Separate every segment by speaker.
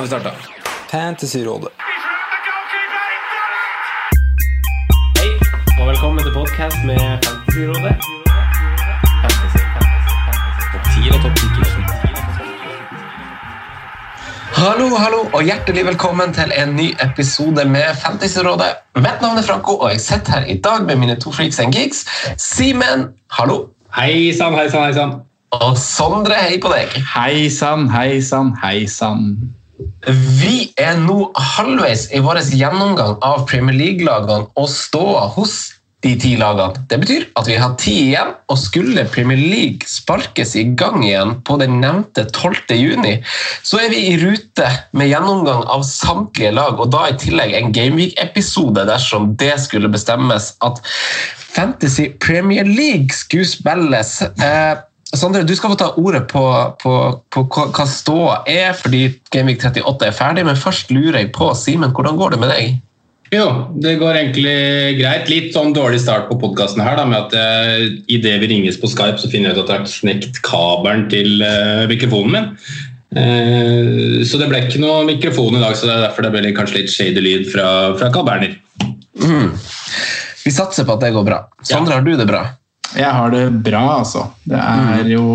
Speaker 1: Nå har vi starta. Fantasyrådet.
Speaker 2: Hei, og velkommen til podkast med Fantasyrådet. Fantasy, fantasy, fantasy. Topp 10 og topp 10
Speaker 3: Hallo, hallo, og hjertelig velkommen til en ny episode med Fantasyrådet. Mitt navn er Franco, og jeg sitter her i dag med mine to freaks and geeks. Simen, hallo.
Speaker 2: Hei sann, hei sann, hei sann.
Speaker 3: Og Sondre, hei på deg.
Speaker 1: Hei sann, hei sann, hei sann.
Speaker 3: Vi er nå halvveis i vår gjennomgang av Premier League-lagene og ståa hos de ti lagene. Det betyr at vi har ti igjen, og skulle Premier League sparkes i gang igjen på den nevnte 12. juni, så er vi i rute med gjennomgang av samtlige lag, og da i tillegg en Gameweek-episode dersom det skulle bestemmes at Fantasy Premier League skulle spilles. Eh, Sondre, du skal få ta ordet på, på, på hva hva ståa er, fordi Gameweek 38 er ferdig, men først lurer jeg på, Simen, hvordan går det med deg?
Speaker 2: Jo, det går egentlig greit. Litt sånn dårlig start på podkasten her, da, med at jeg, idet vi ringes på Skype, så finner jeg ut at jeg har knekt kabelen til uh, mikrofonen min. Uh, så det ble ikke noe mikrofon i dag, så det er derfor det ble kanskje litt shady lyd fra, fra Carl Berner.
Speaker 3: Vi satser på at det går bra. Sondre, har du det bra?
Speaker 1: Jeg har det bra, altså. Det er jo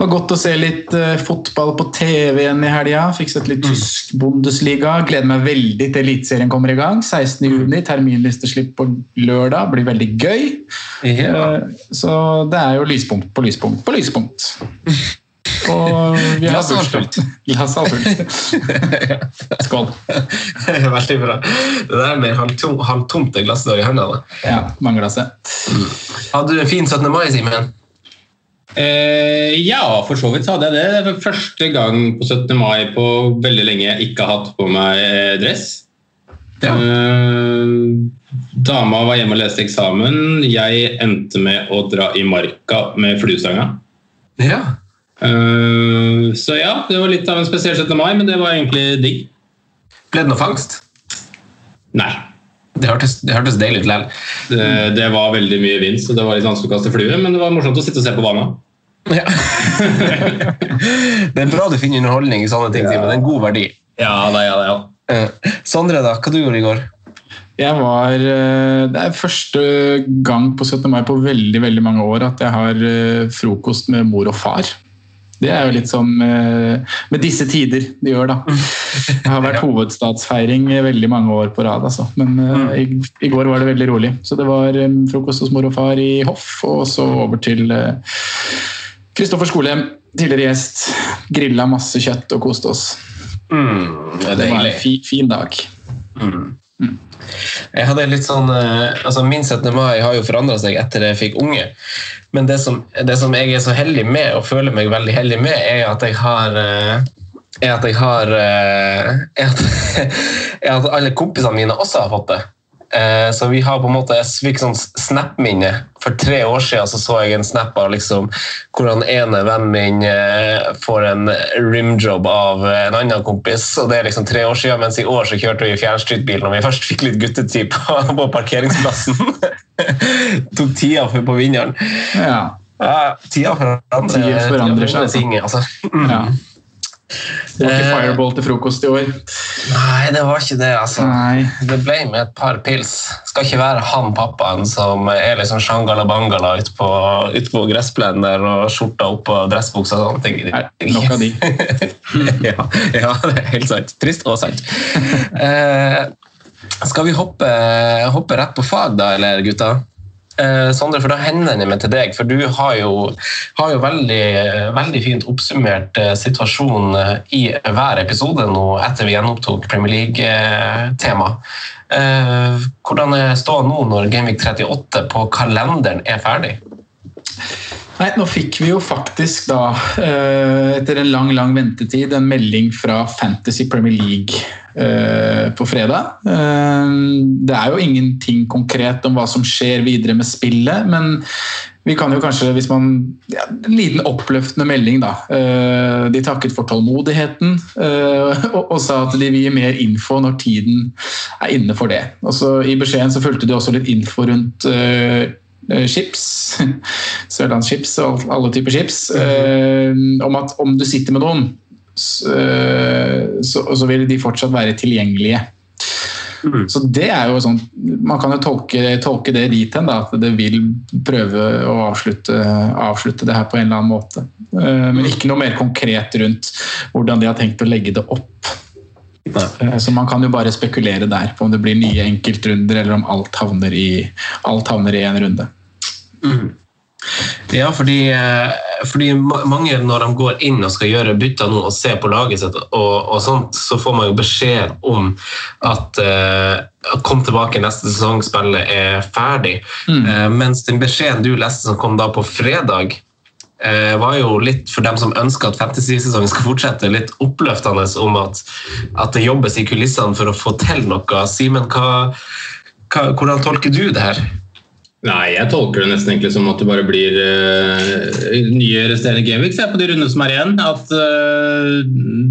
Speaker 1: det var godt å se litt eh, fotball på TV igjen i helga. Fikk sett litt tysk Bundesliga. Gleder meg veldig til Eliteserien kommer i gang. 16.6. Terminlisteslipp på lørdag. Blir veldig gøy. Eh, Så det er jo lyspunkt på lyspunkt på lyspunkt. Og vi har bursdag. Glasset er fullt. Skål.
Speaker 3: Veldig bra. Det der med halvtom- halvtomt glasset i hendene.
Speaker 1: Ja, mange seg.
Speaker 3: Hadde du en fin 17. mai, Simen?
Speaker 2: Eh, ja, for så vidt så hadde jeg det. Det var første gang på 17. mai på veldig lenge jeg ikke har hatt på meg eh, dress.
Speaker 3: Ja.
Speaker 2: Eh, dama var hjemme og leste eksamen. Jeg endte med å dra i marka med fluestanga.
Speaker 3: Ja.
Speaker 2: Eh, så ja, det var litt av en spesiell 17. mai, men det var egentlig digg.
Speaker 3: Ble det noe fangst?
Speaker 2: Nei.
Speaker 3: Det hørtes, det hørtes deilig ut likevel.
Speaker 2: Det, det var veldig mye vind, så det var litt vanskelig å kaste flue, men det var morsomt å sitte og se på vannet.
Speaker 3: Ja. det er bra du finner underholdning i sånne ting, men Det er en god verdi.
Speaker 2: Ja, det ja, det, ja.
Speaker 3: Eh, Sondre, da, hva du gjorde i går?
Speaker 1: Jeg var, eh, det er første gang på 17. mai på veldig veldig mange år at jeg har frokost med mor og far. Det er jo litt som eh, med disse tider de gjør, da. Det har vært hovedstadsfeiring veldig mange år på rad, altså. Men uh, i, i går var det veldig rolig. Så det var um, frokost hos mor og far i Hoff, og så over til Kristoffer Skolem, tidligere gjest. Grilla masse kjøtt og koste oss.
Speaker 3: Mm, det
Speaker 1: Det var en fi, fin dag.
Speaker 3: Jeg hadde litt sånn, eh, altså Min 17. mai har jo forandra seg etter jeg fikk unge. Men det som, det som jeg er så heldig med, og føler meg veldig heldig med, er at jeg har eh, er at jeg har eh, er at, er at alle kompisene mine også har fått det. Eh, Så vi har på en måte, Jeg fikk sånn snap-minne. For tre år siden så, så jeg en snap av liksom, hvor han ene vennen min eh, får en rimjob av en annen kompis. og Det er liksom tre år siden, mens i år så kjørte vi fjernstyrtbil når vi først fikk litt guttetid på, på parkeringsplassen. Tok tida på vinneren.
Speaker 1: Ja.
Speaker 3: Ja, tida forandrer,
Speaker 1: Tider forandrer seg,
Speaker 3: ting. Altså.
Speaker 1: Ja. Det var ikke
Speaker 3: Eh.
Speaker 1: fireball til frokost i år.
Speaker 3: Nei, det var ikke det, altså.
Speaker 1: Nei.
Speaker 3: Det ble med et par pils. Skal ikke være han pappaen som er liksom shangala-bangala ute på, ut på gressplenen der og skjorta oppå dressbuksa og sånne ting.
Speaker 1: Nok av de.
Speaker 3: ja, ja, det er helt sant. Trist og sant. Eh, Skal vi hoppe, hoppe rett på fag, da, eller gutta? Eh, Sondre, for da hender jeg meg til deg, for du har jo, har jo veldig, veldig fint oppsummert eh, situasjonen eh, i hver episode nå etter vi gjenopptok Premier League-tema. Eh, hvordan er ståa nå når Gameweek 38 på kalenderen er ferdig?
Speaker 1: Nei, nå fikk vi jo faktisk da, eh, etter en lang, lang ventetid, en melding fra Fantasy Premier League eh, på fredag. Eh, Det er jo ingenting konkret om hva som skjer videre med spillet, men vi kan jo kanskje, hvis man ja, En liten oppløftende melding, da. De takket for tålmodigheten og, sa at de vil gi mer info når tiden er inne for det. Og så I beskjeden så fulgte de også litt info rundt chips, sørlandschips og alle typer chips, eh, om at om du sitter med noen, eh, så, så vil de fortsatt være tilgjengelige. Så det er jo sånn, Man kan jo tolke, tolke det dit hen, at det vil prøve å avslutte, avslutte det her på en eller annen måte. Eh, Men ikke noe mer konkret rundt hvordan de har tenkt å legge det opp. Nei. Så man kan jo bare spekulere der på om det blir nye enkeltrunder, eller om alt havner i, alt havner i en runde.
Speaker 3: Ja, fordi, eh, fordi mange når de går inn og skal gjøre bytter nå og se på laget sitt, og, og sånt, så får man jo beskjed om at uh, kom tilbake neste sesong, spillet er ferdig. Eh, mens den beskjeden du leste som kom da på fredag, uh, var jo litt for dem som ønsker at fantasy-sesongen skal fortsette, litt oppløftende om at, at det jobbes i kulissene for å få til noe. Simen, hvordan tolker du det her?
Speaker 2: Nei, jeg tolker det nesten egentlig som at det bare blir uh, nye resterende gameweeks på de rundene som er igjen. At uh,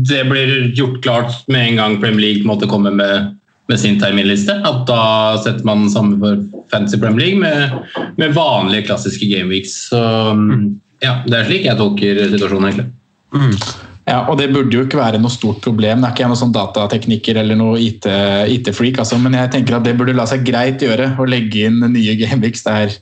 Speaker 2: det blir gjort klart med en gang Premier League måtte komme med, med sin terminliste. At da setter man samme for Fantasy Premier League med, med vanlige, klassiske gameweeks. Så um, ja, det er slik jeg tolker situasjonen, egentlig.
Speaker 1: Ja, og Det burde jo ikke være noe stort problem. Det er ikke jeg noen sånn datateknikker eller noe IT-freak, altså, men jeg tenker at det burde la seg greit gjøre å legge inn nye Gameweeks der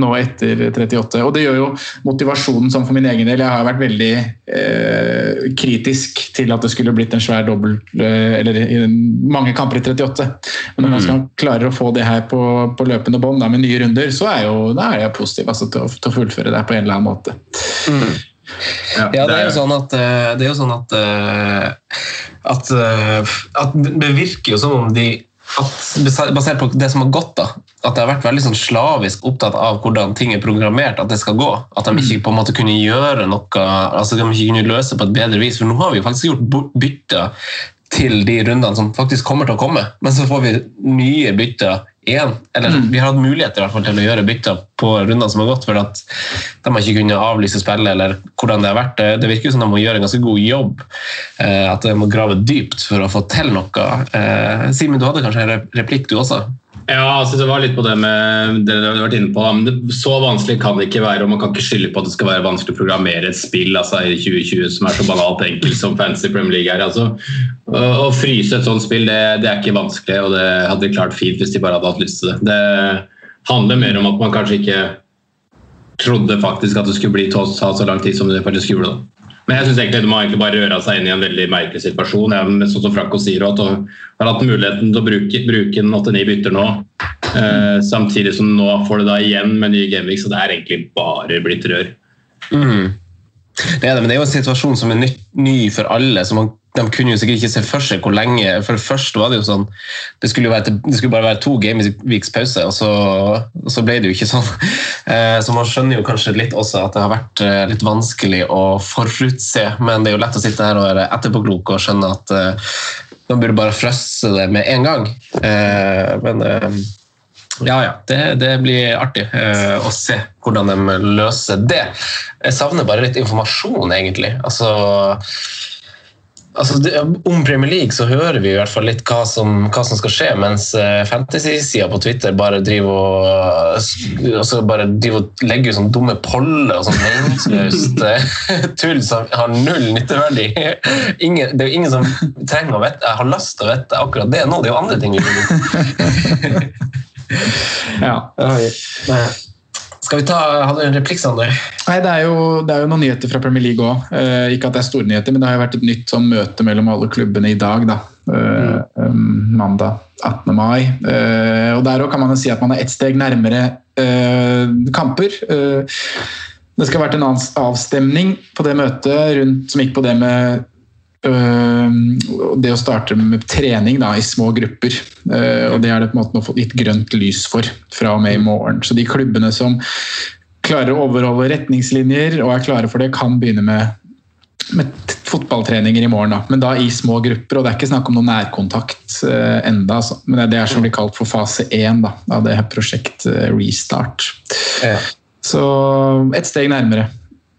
Speaker 1: nå etter 38. Og Det gjør jo motivasjonen sånn for min egen del. Jeg har vært veldig eh, kritisk til at det skulle blitt en svær dobbel eh, eller mange kamper i 38. Men når man skal klare å få det her på, på løpende bånd med nye runder, så er, jo, da er jeg positiv altså, til, å, til å fullføre det på en eller annen måte.
Speaker 3: Ja, det er jo sånn at, eh, det jo sånn at, eh, at, eh, at det virker jo som om de Basert på det som har gått, da, at det har vært veldig sånn slavisk opptatt av hvordan ting er programmert, at det skal gå. At de ikke på en måte kunne gjøre noe, altså de ikke kunne løse på et bedre vis. For nå har vi jo faktisk gjort bytter til de rundene som faktisk kommer til å komme, men så får vi nye bytter igjen. Eller vi har hatt muligheter i hvert fall til å gjøre bytter på rundene som har gått, for at de har ikke kunnet avlyse spillet, eller hvordan det har vært. Det- Det virker som de må gjøre en ganske god jobb, eh, at de må grave dypt for å få til noe. Eh, Simen, du hadde kanskje en replikk du også?
Speaker 2: Ja, altså det var litt på det med det du har vært inne på. Så vanskelig kan det ikke være, og man kan ikke skylde på at det skal være vanskelig å programmere et spill altså, i 2020 som er så banalt enkelt som Fancy Premier League er. Altså, å, fryse et sånt spill, det, det er ikke vanskelig, og det hadde de klart fint hvis de bare hadde hatt lyst til det. Det handler mer om at man kanskje ikke trodde faktisk at det skulle bli ta så lang tid som det faktisk gjorde. Da. Men jeg synes egentlig de har egentlig bare røra seg inn i en veldig merkelig situasjon. Jeg, sånn som Franco sier, at han har hatt muligheten til å bruke, bruke en 8-9 bytter nå, eh, samtidig som nå får du da igjen med nye gamevix, så det er egentlig bare blitt rør.
Speaker 3: Det er det, men det er jo en situasjon som er ny, ny for alle. så man, De kunne jo sikkert ikke se for seg hvor lenge For først var det jo sånn Det skulle, være, det skulle bare være to gameweeks pause, og så, og så ble det jo ikke sånn. Eh, Så man skjønner jo kanskje litt også at det har vært eh, litt vanskelig å forutse. Men det er jo lett å sitte her og være etterpåklok og skjønne at eh, man burde bare frøsse det med en gang. Men ja, ja. Det, det blir artig å se hvordan de løser det. Jeg savner bare litt informasjon, egentlig. Altså, altså det, Om Premier League så hører vi i hvert fall litt hva som, hva som skal skje, mens eh, fantasy-sida på Twitter bare driver og altså bare driver og legger ut sånne dumme poller og sånn meningsløst eh, tull som har null nytteverdi. Ingen, det er jo ingen som trenger å vite, har lyst til å vite akkurat det nå. Det er jo andre ting vi vil vite.
Speaker 1: Ja.
Speaker 3: Skal vi ta, Hadde du en replikk, Sander?
Speaker 1: Nei, det er, jo, det er jo noen nyheter fra Premier League òg. Eh, ikke at det er store nyheter, men det har jo vært et nytt sånn, møte mellom alle klubbene i dag. da. Eh, mm. mandag 18. mai. Eh, og Der òg kan man jo si at man er ett steg nærmere eh, kamper. Eh, det skal ha vært en annen avstemning på det møtet rundt, som gikk på det med det å starte med trening da, i små grupper. Øh, og Det er det på en måte nå fått gitt grønt lys for fra og med i morgen. Så de klubbene som klarer å overholde retningslinjer og er klare for det, kan begynne med, med fotballtreninger i morgen. Da. Men da i små grupper. og Det er ikke snakk om noe nærkontakt øh, enda, altså. men det er som blir kalt for fase én da, av det her prosjekt øh, Restart.
Speaker 3: Ja.
Speaker 1: Så et steg nærmere.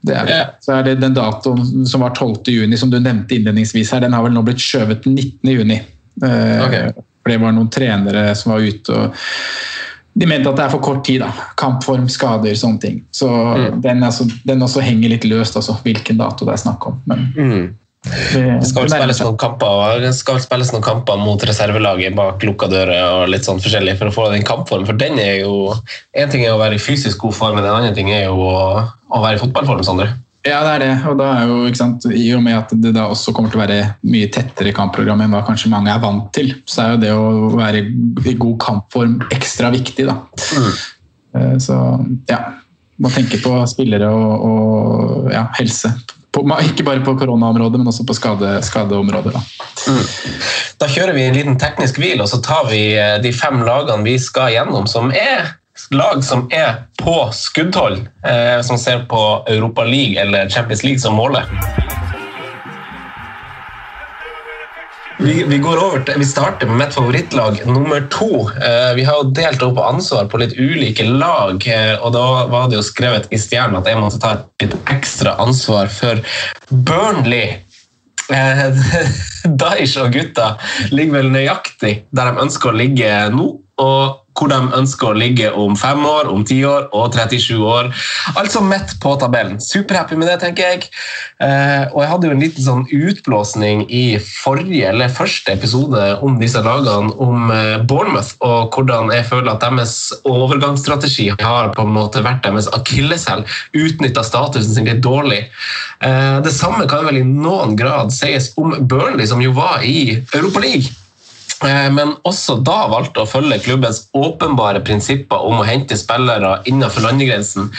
Speaker 1: Det er det. Så er det den datoen som var 12. juni, som du nevnte innledningsvis her, den har vel nå blitt skjøvet til 19. juni. Eh, For det var noen trenere som var ute og De mente at det er for kort tid. da. Kampform, skader, sånne ting. Så
Speaker 3: Mm.
Speaker 1: den, altså, den også henger litt løst, altså, hvilken dato det er snakk om. Men
Speaker 3: Mm.
Speaker 1: Det,
Speaker 3: skal vel spilles noen kamper, skal spilles noen kamper mot reservelaget bak lukka dører og litt sånn forskjellig for å få den kampform. For den er jo En ting er å være i fysisk god form, men en annen ting er jo å, å være i fotballform, Sander.
Speaker 1: Ja, det er det. Og da er jo, ikke sant, I og med at det da også kommer til å være mye tettere kampprogram enn hva kanskje mange er vant til, så er jo det å være i god kampform ekstra viktig. da. Mm. Så ja, må tenke på spillere og, og ja, helse. På, ikke bare på koronaområdet, men også på skade, skadeområdet. da.
Speaker 3: Da kjører vi en liten teknisk hvil, og så tar vi eh, de fem lagene vi skal gjennom, som er lag som er på skuddhold, eh, som ser på Europa League eller Champions League som målet. Vi, vi, går over til, vi starter med mitt favorittlag nummer to. Eh, vi har jo delt opp ansvar på litt ulike lag, eh, og da var det jo skrevet i stjernen at jeg måtte ta et litt ekstra ansvar for Burnley. Eh, og gutta ligger vel nøyaktig der de ønsker å ligge nå, og hvor de ønsker å ligge om fem år, om ti år og 37 år. Altså midt på tabellen. Superhappy med det, tenker jeg. Eh, og jeg hadde jo en liten sånn utblåsning i forrige eller første episode om disse lagene, om eh, Bournemouth, og hvordan jeg føler at deres overgangsstrategi har på en måte vært deres akilleshæl, utnytta statusen sin litt dårlig. Eh, det samme kan vel i noen grad sies om Burnley, som jo var i Europa League. Men også da valgte å følge klubbens åpenbare prinsipper om å hente spillere innenfor landegrensen.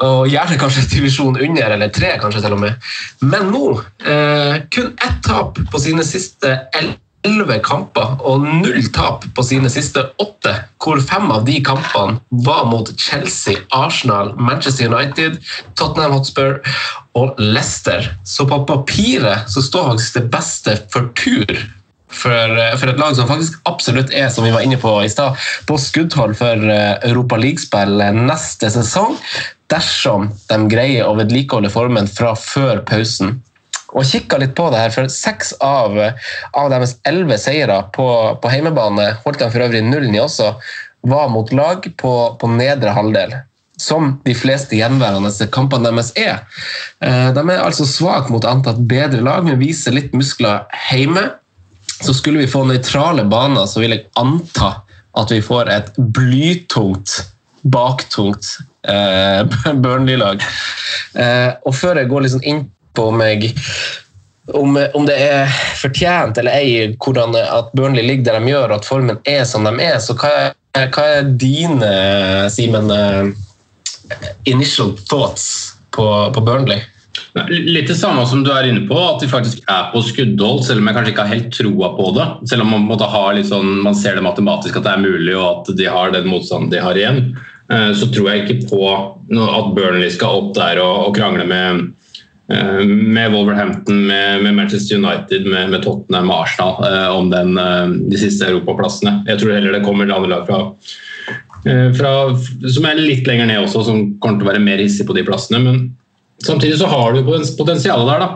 Speaker 3: Og gjerne kanskje divisjon under, eller tre, kanskje til og med. Men nå, eh, kun ett tap på sine siste elleve kamper, og null tap på sine siste åtte, hvor fem av de kampene var mot Chelsea, Arsenal, Manchester United, Tottenham Hotspur og Leicester. Så på papiret så står faktisk det beste for tur for, eh, for et lag som faktisk absolutt er som vi var inne på i sted, på skuddhold for eh, Europa League-spill neste sesong, dersom de greier å vedlikeholde formen fra før pausen. Og kikka litt på det her, for Seks av, av deres elleve seire på, på heimebane holdt de for øvrig nullen i også, var mot lag på, på nedre halvdel. Som de fleste gjenværende kampene deres er. Eh, De er altså svake mot antatt bedre lag, men viser litt muskler hjemme. Så skulle vi få nøytrale baner, så vil jeg anta at vi får et blytungt, baktungt eh, Burnley-lag. Eh, og før jeg går liksom inn på om, om, om det er fortjent eller ei hvordan at Burnley ligger der de gjør, og at formen er som de er, så hva er, hva er dine, Simen, eh, initial thoughts på, på Burnley?
Speaker 2: Litt det samme som du er inne på, at de faktisk er på skuddhold, selv om jeg kanskje ikke har helt troa på det. Selv om man, sånn, man ser det matematisk at det er mulig, og at de har den motstanden de har igjen. Eh, Så tror jeg ikke på at Burnley skal opp der og, og krangle med, eh, med Wolverhampton, med, med Manchester United, med, med Tottenham og Arsenal eh, om den, de siste europaplassene. Jeg tror heller det kommer andre lag fra, fra, som er litt lenger ned også, som kommer til å være mer hissig på de plassene. men Samtidig så har du potensialet der, da.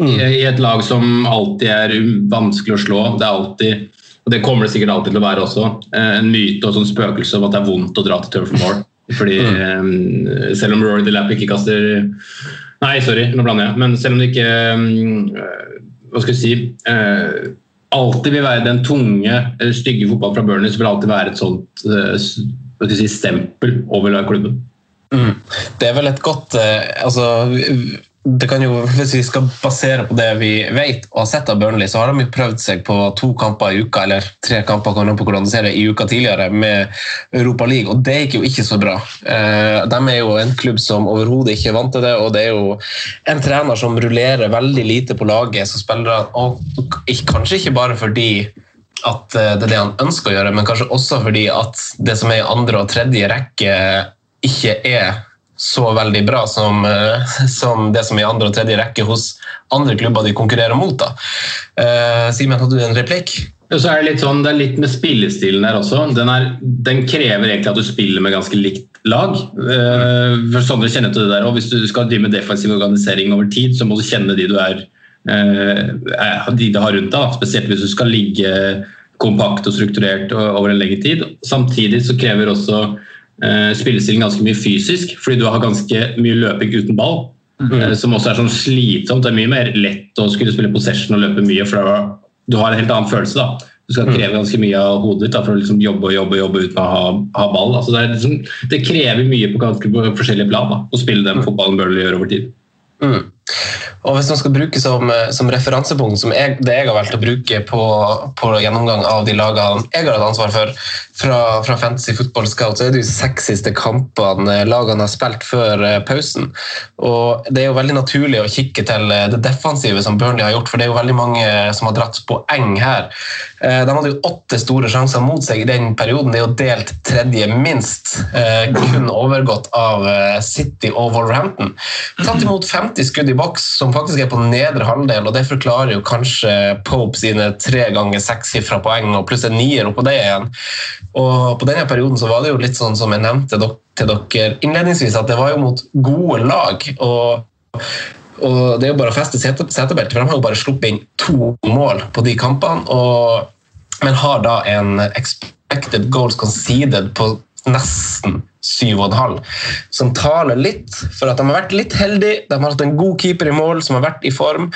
Speaker 2: I, I et lag som alltid er vanskelig å slå. Det er alltid, og det kommer det sikkert alltid til å være også, eh, en myte og sånn spøkelse om at det er vondt å dra til Turf Moor. Fordi eh, selv om Rory DeLapp ikke kaster Nei, sorry, nå blander jeg. Men selv om det ikke eh, Hva skal jeg si Alltid vil være den tunge, stygge fotballen fra Burnley, så vil alltid være et sånt jeg si, stempel over klubben.
Speaker 3: Mm. Det er vel et godt eh, altså, det kan jo, Hvis vi skal basere på det vi vet og har sett av Burnley, så har de jo prøvd seg på to kamper i uka, eller tre kamper kan på hvordan det, i uka tidligere med Europa League, og det gikk jo ikke så bra. Eh, de er jo en klubb som overhodet ikke er vant til det, og det er jo en trener som rullerer veldig lite på laget, så spiller og kanskje ikke bare fordi at eh, det er det han ønsker å gjøre, men kanskje også fordi at det som er i andre og tredje rekke, ikke er så veldig bra som, eh, som, det som er i andre og tredje rekke hos andre klubber de konkurrerer mot. da. Uh, Simen, hadde du en replikk?
Speaker 2: Så er Det litt sånn, det er litt med spillestilen der også. Den, er, den krever egentlig at du spiller med ganske likt lag. Uh, for Sondre kjenner til det der, og Hvis du skal drive med defensiv organisering over tid, så må du kjenne de du er, uh, de du har rundt deg. Spesielt hvis du skal ligge kompakt og strukturert over en lengre tid. Samtidig så krever også eh, spillestilen ganske mye fysisk, fordi du har ganske mye løping uten ball. Mm. Eh, som også er sånn slitsomt. Det er mye mer lett å skulle spille possession og løpe mye, for du har en helt annen følelse. da. Du skal mm. kreve ganske mye av hodet ditt da, for å liksom jobbe og jobbe jobbe uten å ha, ha ball. Altså det, liksom, det, krever mye på på forskjellige plan da, å spille den mm. fotballen Burnley gjør over tid.
Speaker 3: Mm. Og Hvis man skal bruke som, som referansepunkt, som jeg, det jeg har valgt å bruke på, på, gjennomgang av de lagene jeg har hatt ansvar for fra, fra, Fantasy Football Scout, så er det jo seks siste kampene lagene har spilt før eh, pausen. Og Det er jo veldig naturlig å kikke til eh, det defensive som Burnley har gjort, for det er jo veldig mange som har dratt poeng her. Eh, de hadde jo åtte store sjanser mot seg i den perioden. Det er jo delt tredje minst, kun overgått av City og Wolverhampton. Tatt imot 50 skudd i boks, som faktisk er på nedre halvdel, og det forklarer jo kanskje Pope sine tre ganger sekssifra poeng og pluss en nier oppå det igjen. Og På denne perioden så var det jo litt sånn som jeg nevnte til dere innledningsvis, at det var jo mot gode lag. og og Det er jo bare å feste setebeltet, for de har jo bare sluppet inn to mål på de kampene. Og, men har da en expected goals conceded på nesten 7,5. Som taler litt for at de har vært litt heldige. De har hatt en god keeper i mål som har vært i form.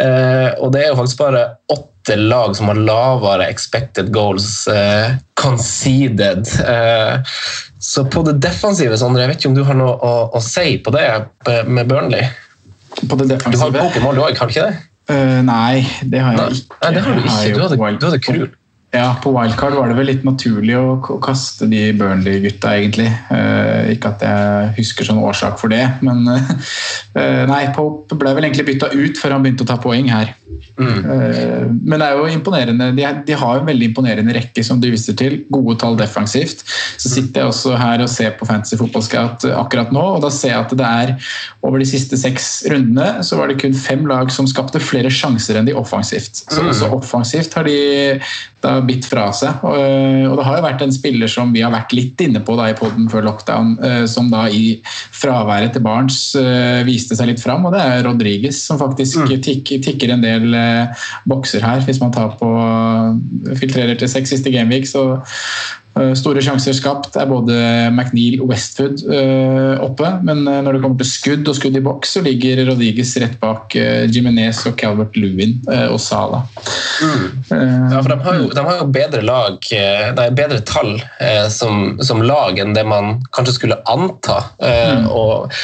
Speaker 3: Eh, og det er jo faktisk bare åtte lag som har lavere expected goals eh, conceded. Eh, så på det defensive, Sondre, jeg vet ikke om du har noe å, å si på det med Burnley?
Speaker 1: På det defensive?
Speaker 3: Du har Pokémon, du òg, har du ikke det?
Speaker 1: Uh, nei, det har jeg ikke.
Speaker 3: Nei, det har du ikke. Du hadde, du hadde Krul.
Speaker 1: Ja, på wildcard var det vel litt naturlig å kaste de Burnley-gutta, egentlig. Eh, ikke at jeg husker sånn årsak for det, men eh, Nei, Pope ble vel egentlig bytta ut før han begynte å ta poeng her. Mm. Eh, men det er jo imponerende. De, de, har en veldig imponerende rekke, som du viser til. Gode tall defensivt. Så sitter jeg også her og ser på Fantasy Football Scout akkurat nå, og da ser jeg at det er over de siste seks rundene så var det kun fem lag som skapte flere sjanser enn de offensivt. Så mm. også offensivt har de da bitt fra seg. Og, og, det har jo vært en spiller som vi har vært litt inne på da i poden før lockdown, eh, som da i fraværet til Barents viste seg litt fram, og det er Rodriges som faktisk mm. tik, tikker en del bokser her. Hvis man tar på filtrerer til seks siste gameweek, så Eh, store sjanser skapt er både McNeil og Westwood uh, oppe, men uh, når det kommer til skudd og skudd i boks, så ligger Rodriguez rett bak Jiminez og Calvert Lewin og Sala.
Speaker 3: Mm. ja, for de har, jo, de har, jo, bedre lag, nei, bedre tall som, som, lag enn det man kanskje skulle anta. Mm. Og,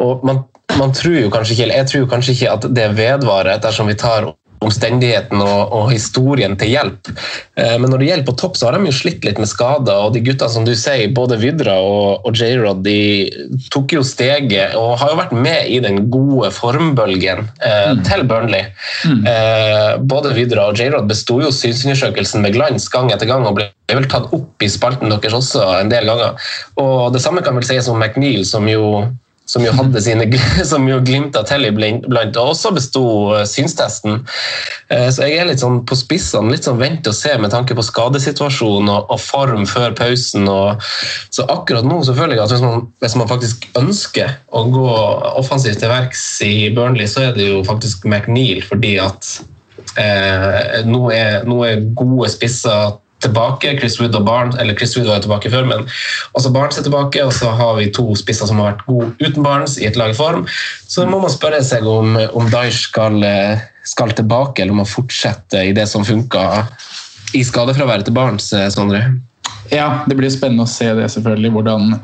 Speaker 3: og man, man tror jo kanskje ikke, jeg tror kanskje ikke at det vedvarer dersom vi tar omstendigheten og, og, historien til hjelp. Eh, men når det gjelder på topp, så har de jo slitt litt med skader. Og de gutta som du sier, både Vidra og, og J-Rod, de tok jo steget og har jo vært med i den gode formbølgen eh, mm. til Burnley. Mm. Eh, både Vidra og J-Rod besto jo synsundersøkelsen med glans gang etter gang og ble vel tatt opp i spalten deres også en del ganger. Og Det samme kan vel sies om McNeil, som jo som jo hadde sine som jo glimta til iblant, og også besto eh, synstesten. Eh, så jeg er litt sånn på spissene, litt sånn vente og se med tanke på skadesituasjonen og, og form før pausen. Og, så akkurat nå så føler jeg at hvis man, hvis man, faktisk ønsker å gå offensivt til verks i Burnley, så er det jo faktisk McNeil, fordi at eh, nå, er, nå er gode spisser tilbake. Chris Wood og Barnes, eller Chris Wood var tilbake før, men også Barnes er tilbake. Og så har vi to spisser som har vært gode uten Barnes i et lag i form. Så må man spørre seg om, om Daesh skal, skal, tilbake, eller om han fortsetter i det som funka i skadefraværet til Barnes, Sondre?
Speaker 1: Ja, det blir spennende å se det, selvfølgelig. Hvordan,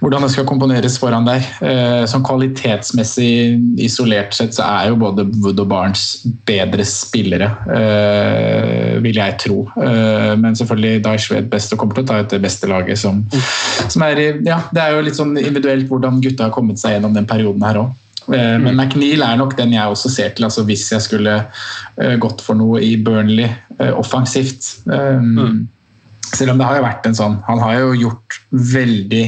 Speaker 1: hvordan det skal komponeres foran der. Eh, sånn kvalitetsmessig isolert sett så er jo både Wood og Barnes bedre spillere, eh, vil jeg tro. Eh, men selvfølgelig Daish best og kommer til å ta ut det beste laget som, som er Ja, det er jo litt sånn individuelt hvordan gutta har kommet seg gjennom den perioden her òg. Eh, Men McNeil er nok den jeg også ser til, altså hvis jeg skulle eh, gått for noe i Burnley eh, offensivt. Um, Selv om det har jo vært en sånn Han har jo gjort veldig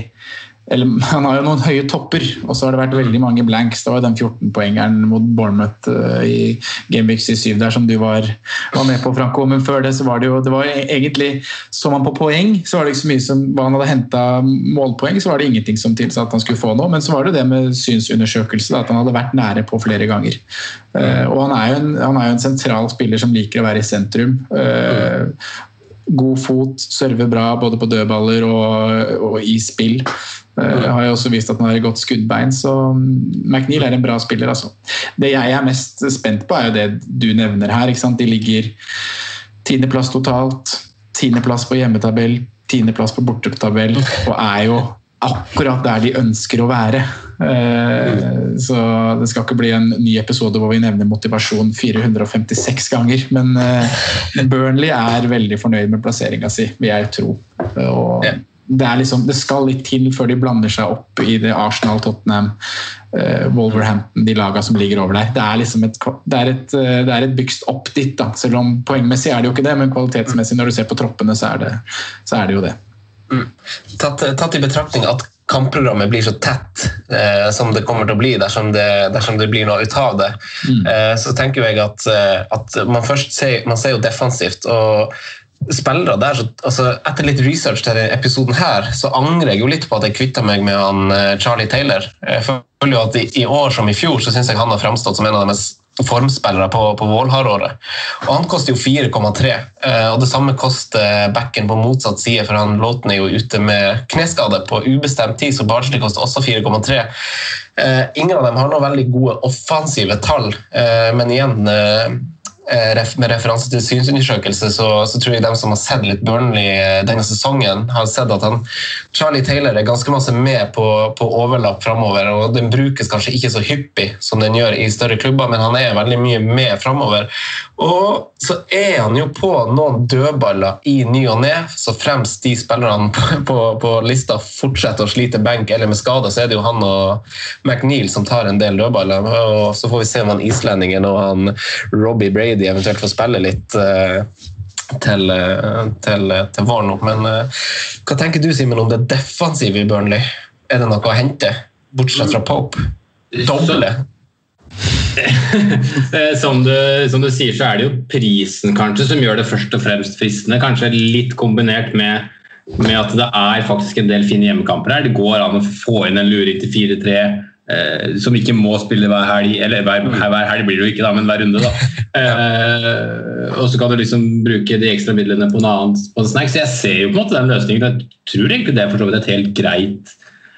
Speaker 1: eller, Han har jo noen høye topper, og så har det vært veldig mange blanks. Det var jo den 14-poengeren mot Bournemouth uh, i syv, 7 der som du var, var med på, Franco. Men før det så var det jo det var egentlig Så man på poeng, så var det ikke så mye som hva han hadde henta målpoeng, så var det ingenting som tilsa at han skulle få noe. Men så var det det med synsundersøkelse, at han hadde vært nære på flere ganger. Uh, og han er, jo en, han er jo en sentral spiller som liker å være i sentrum. God fot, server bra både på dødballer og, og i spill. Uh, har jo også vist at han har et godt skuddbein, så McNeil er en bra spiller. Altså. Det jeg er mest spent på, er jo det du nevner her. De ligger tiendeplass totalt, tiendeplass på hjemmetabell, tiendeplass på bortetabell, og er jo akkurat der de ønsker å være. Uh, så det skal ikke bli en ny episode hvor vi nevner motivasjon 456 ganger. Men uh, Burnley er veldig fornøyd med plasseringa si, vil jeg tro. Og det, er liksom, det skal litt til før de blander seg opp i det Arsenal, Tottenham, uh, Wolverhampton, de lagene som ligger over der. Det er liksom et, det er et, det er et bygst opp dit, da. selv om poengmessig er det jo ikke det, men kvalitetsmessig når du ser på troppene, så er det, så er det jo det.
Speaker 3: Mm. Tatt, tatt, i betraktning at kampprogrammet blir så tett eh, som det kommer til å bli dersom det, dersom det blir noe ut av det, mm. eh, så tenker jeg at, at man først ser, man ser jo defensivt. og spillere der, så, altså, Etter litt research til denne episoden her, så angrer jeg jo litt på at jeg kvitta meg med han Charlie Taylor. Jeg føler jo at i, i år som i fjor så syns jeg han har fremstått som en av de mest formspillere på, på Vålhardåret. Og han koster jo 4,3. Eh, og det samme koster backen på motsatt side, for han Låten er jo ute med kneskade på ubestemt tid, så Barnsley koster også 4,3. Eh, ingen av dem har noen veldig gode offensive tall, eh, men igjen med referanse til synsundersøkelse, så, så, tror jeg de som har sett litt Burnley denne sesongen, har sett at han, Charlie Taylor er ganske masse med på, på overlapp framover. og Den brukes kanskje ikke så hyppig som den gjør i større klubber, men han er veldig mye med framover. Og så er han jo på noen dødballer i ny og ne, så fremst de spillerne på, på, på, lista fortsetter å slite benk eller med skader, så er det jo han og McNeil som tar en del dødballer. og Så får vi se om han islendingen og han Robbie Brady de eventuelt får spille litt uh, til, uh, til, til våren. Men hva tenker du Simen, om det defensive i Burnley? Er det noe å hente, bortsett fra Pope? Doble?
Speaker 2: som, du, som, du, sier, så er det jo prisen kanskje som gjør det først og fremst fristende. Kanskje litt kombinert med, med at det er faktisk en del fine hjemmekamper her. Det går an å få inn en luring til 4-3 eh, som ikke må spille hver helg, eller hver, mm. hver, helg blir det jo ikke, da, men hver runde. da. Eh, og så kan du liksom bruke de ekstra midlene på noe annet på en snack. Så jeg ser jo på en måte den løsningen. Jeg tror egentlig det er for så vidt et helt greit,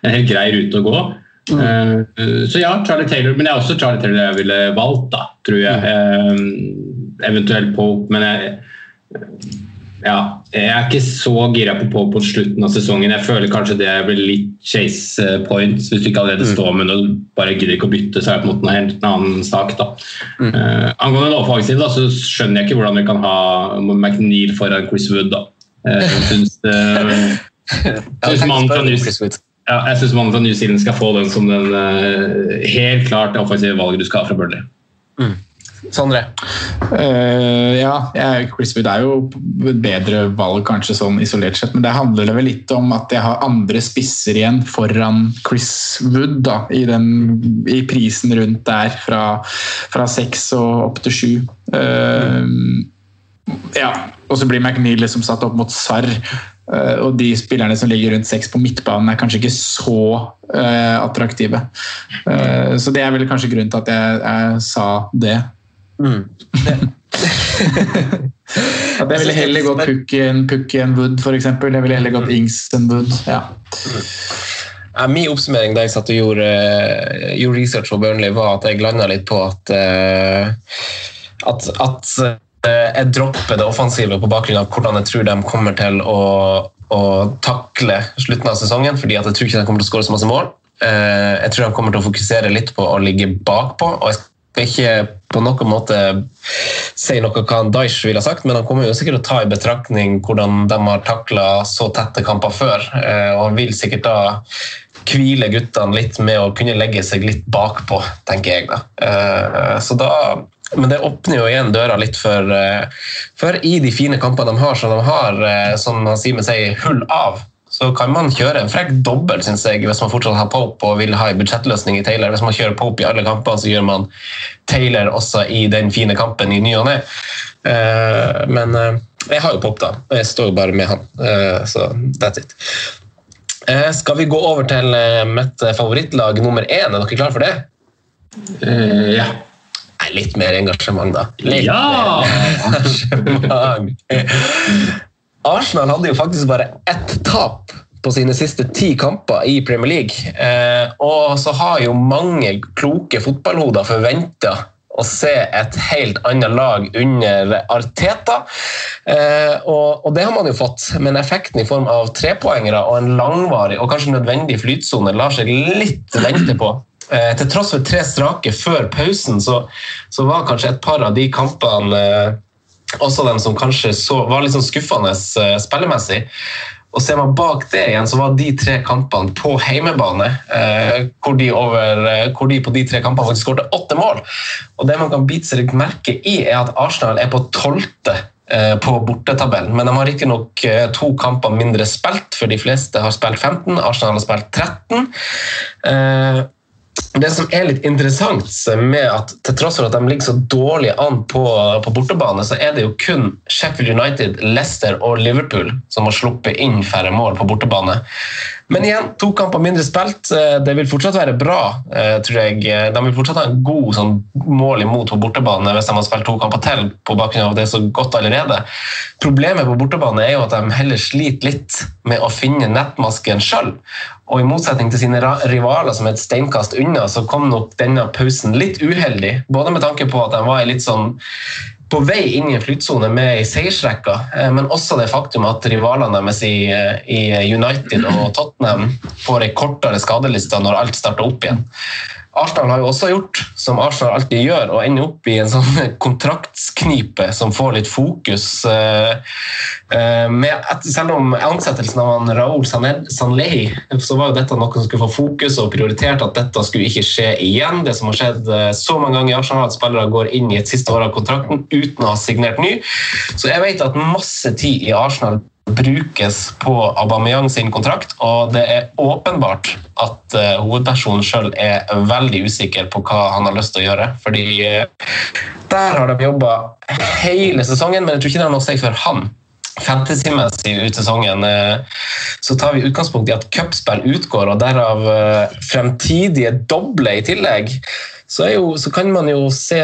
Speaker 2: en helt grei rute å gå. Mm. Uh, så ja, Charlie Taylor, men det er også Charlie Taylor jeg ville valgt, da, tror jeg. Uh, eventuelt Pope, men jeg ja, jeg er ikke så gira på på på slutten av sesongen. Jeg føler kanskje det blir litt chase points hvis du ikke allerede mm. står med og bare gidder ikke å bytte. så er det på en måte en annen sak da. Mm. Uh, angående den offensive, da, så skjønner jeg ikke hvordan vi kan ha McNeil foran Chris Wood. da. Uh, jeg syns uh, mannen fra New ja, jeg syns mannen fra New Zealand skal få den som den helt klart offensive valget du skal ha fra Burnley.
Speaker 3: Mm. Sondre?
Speaker 1: Uh, ja, Chris Wood er jo et bedre valg kanskje sånn isolert sett, men det handler vel litt om at jeg har andre spisser igjen foran Chris Wood da, i, den, i prisen rundt der, fra seks og opp til sju. Uh, ja, og så blir McNeil liksom satt opp mot Sarr. Uh, og de spillerne som ligger rundt seks på midtbanen, er kanskje ikke så uh, attraktive. Uh, så det er vel kanskje grunnen til at jeg, jeg sa det. Mm. Jeg ville heller gått Puck enn Puck enn Wood, f.eks. Jeg ville heller gått Ings enn Wood. Ja.
Speaker 3: Ja, min oppsummering da jeg satt og gjorde, gjorde research på Burnley, var at jeg landa litt på at, uh, at, at uh, jeg dropper det offensive på bakgrunn av hvordan jeg tror de kommer til å å takle slutten av sesongen, fordi jeg tror ikke de kommer til å skåre så masse mål. Eh, jeg tror de kommer til å fokusere litt på å ligge bakpå. og jeg skal ikke på noen måte si noe hva Daish ville ha sagt, men han kommer jo sikkert å ta i betraktning hvordan de har takla så tette kamper før. eh, Og han vil sikkert da hvile guttene litt med å kunne legge seg litt bakpå, tenker jeg. da. Eh, Så da men det åpner jo igjen døra litt for, eh, for i de fine kampene de har, som de har, som Simen sier, hull av. Så kan man kjøre en frekk dobbel, synes jeg, hvis man fortsatt har Pope og vil ha en budsjettløsning i Taylor. Hvis man kjører Pope i alle kamper, så gjør man Taylor også i den fine kampen i ny og ne. Uh, Men uh, jeg har jo Pope, da. og Jeg står jo bare med han. uh, Så that's it. Skal vi gå over til mitt favorittlag nummer én? Er dere klare for det?
Speaker 2: Ja.
Speaker 3: Litt mer engasjement, da. Litt
Speaker 2: Ja!
Speaker 3: mer engasjement. Arsenal hadde jo faktisk bare ett tap på sine siste ti kamper i Premier League. Eh, og så har jo mange kloke fotballhoder forventa å se et helt annet lag under Arteta. Eh, og, og det har man jo fått, men effekten i form av trepoengere og en langvarig og kanskje nødvendig flytsone lar seg litt vente på. Eh, til tross for tre strake før pausen, så, så var kanskje et par av de kampene eh, også dem som kanskje så, var litt sånn skuffende eh, spillemessig. Og ser man bak det igjen, så var de tre kampene på heimebane, eh, hvor, de over, eh, hvor de på de tre kampene faktisk skårte åtte mål. Og det man kan bite seg litt merke i, er at Arsenal er på tolvte eh, på bortetabellen. Men de har riktignok eh, to kamper mindre spilt, for de fleste har spilt 15. Arsenal har spilt 13. Eh, det som er litt interessant med at til tross for at de ligger så dårlig an på, på bortebane, så er det jo kun Sheffield United, Leicester og Liverpool som har sluppet inn færre mål på bortebane. Men igjen, to kamper mindre spilt. eh, Det vil fortsatt være bra, eh, tror jeg. De vil fortsatt ha en god sånn, mål imot på bortebane hvis de har spilt to kamper til på bakgrunn av det så godt allerede. Problemet på bortebane er jo at de heller sliter litt med å finne nettmasken sjøl. Og i motsetning til sine rivaler som er et steinkast unna, så kom nok denne pausen litt uheldig. Både med tanke på at de var litt sånn på vei inn i en flytsone med ei seiersrekka, eh, men også det faktum at rivalene deres i, eh, i United og Tottenham får ei kortere skadeliste når alt starter opp igjen. Arsenal har jo også gjort som Arsenal alltid gjør, og ender opp i en sånn kontraktsknipe som får litt fokus. eh, eh, Med, selv om ansettelsen av Raoul Sanley så var jo dette noe som skulle få fokus og prioritert at dette skulle ikke skje igjen. Det som har skjedd eh, så mange ganger i Arsenal, at spillere går inn i et siste år av kontrakten uten å ha signert ny. Så jeg vet at masse tid i Arsenal brukes på Aubameyang sin kontrakt, og det er åpenbart at uh, hovedpersonen sjøl er veldig usikker på hva han har lyst til å gjøre. fordi uh, der har de jobba hele sesongen, men jeg tror ikke det har noe å si for han. Fantasy-messig ut sesongen eh, så tar vi utgangspunkt i at cupspill utgår, og derav fremtidige doble i tillegg, så, jo, så kan man jo se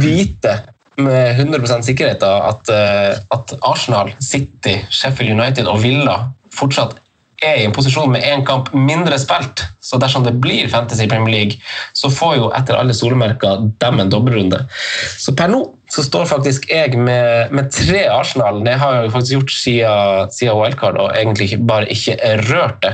Speaker 3: vite med 100 sikkerhet at, eh, at Arsenal, City, Sheffield United og Villa fortsatt er i en posisjon med én kamp mindre spilt. Så dersom det blir Fantasy Premier League, så får jo etter alle solemerker dem en dobbeltrunde. Så per nå så står faktisk jeg med, med tre Arsenal. Det har jeg faktisk gjort siden, siden wildcard og egentlig bare ikke rørt det.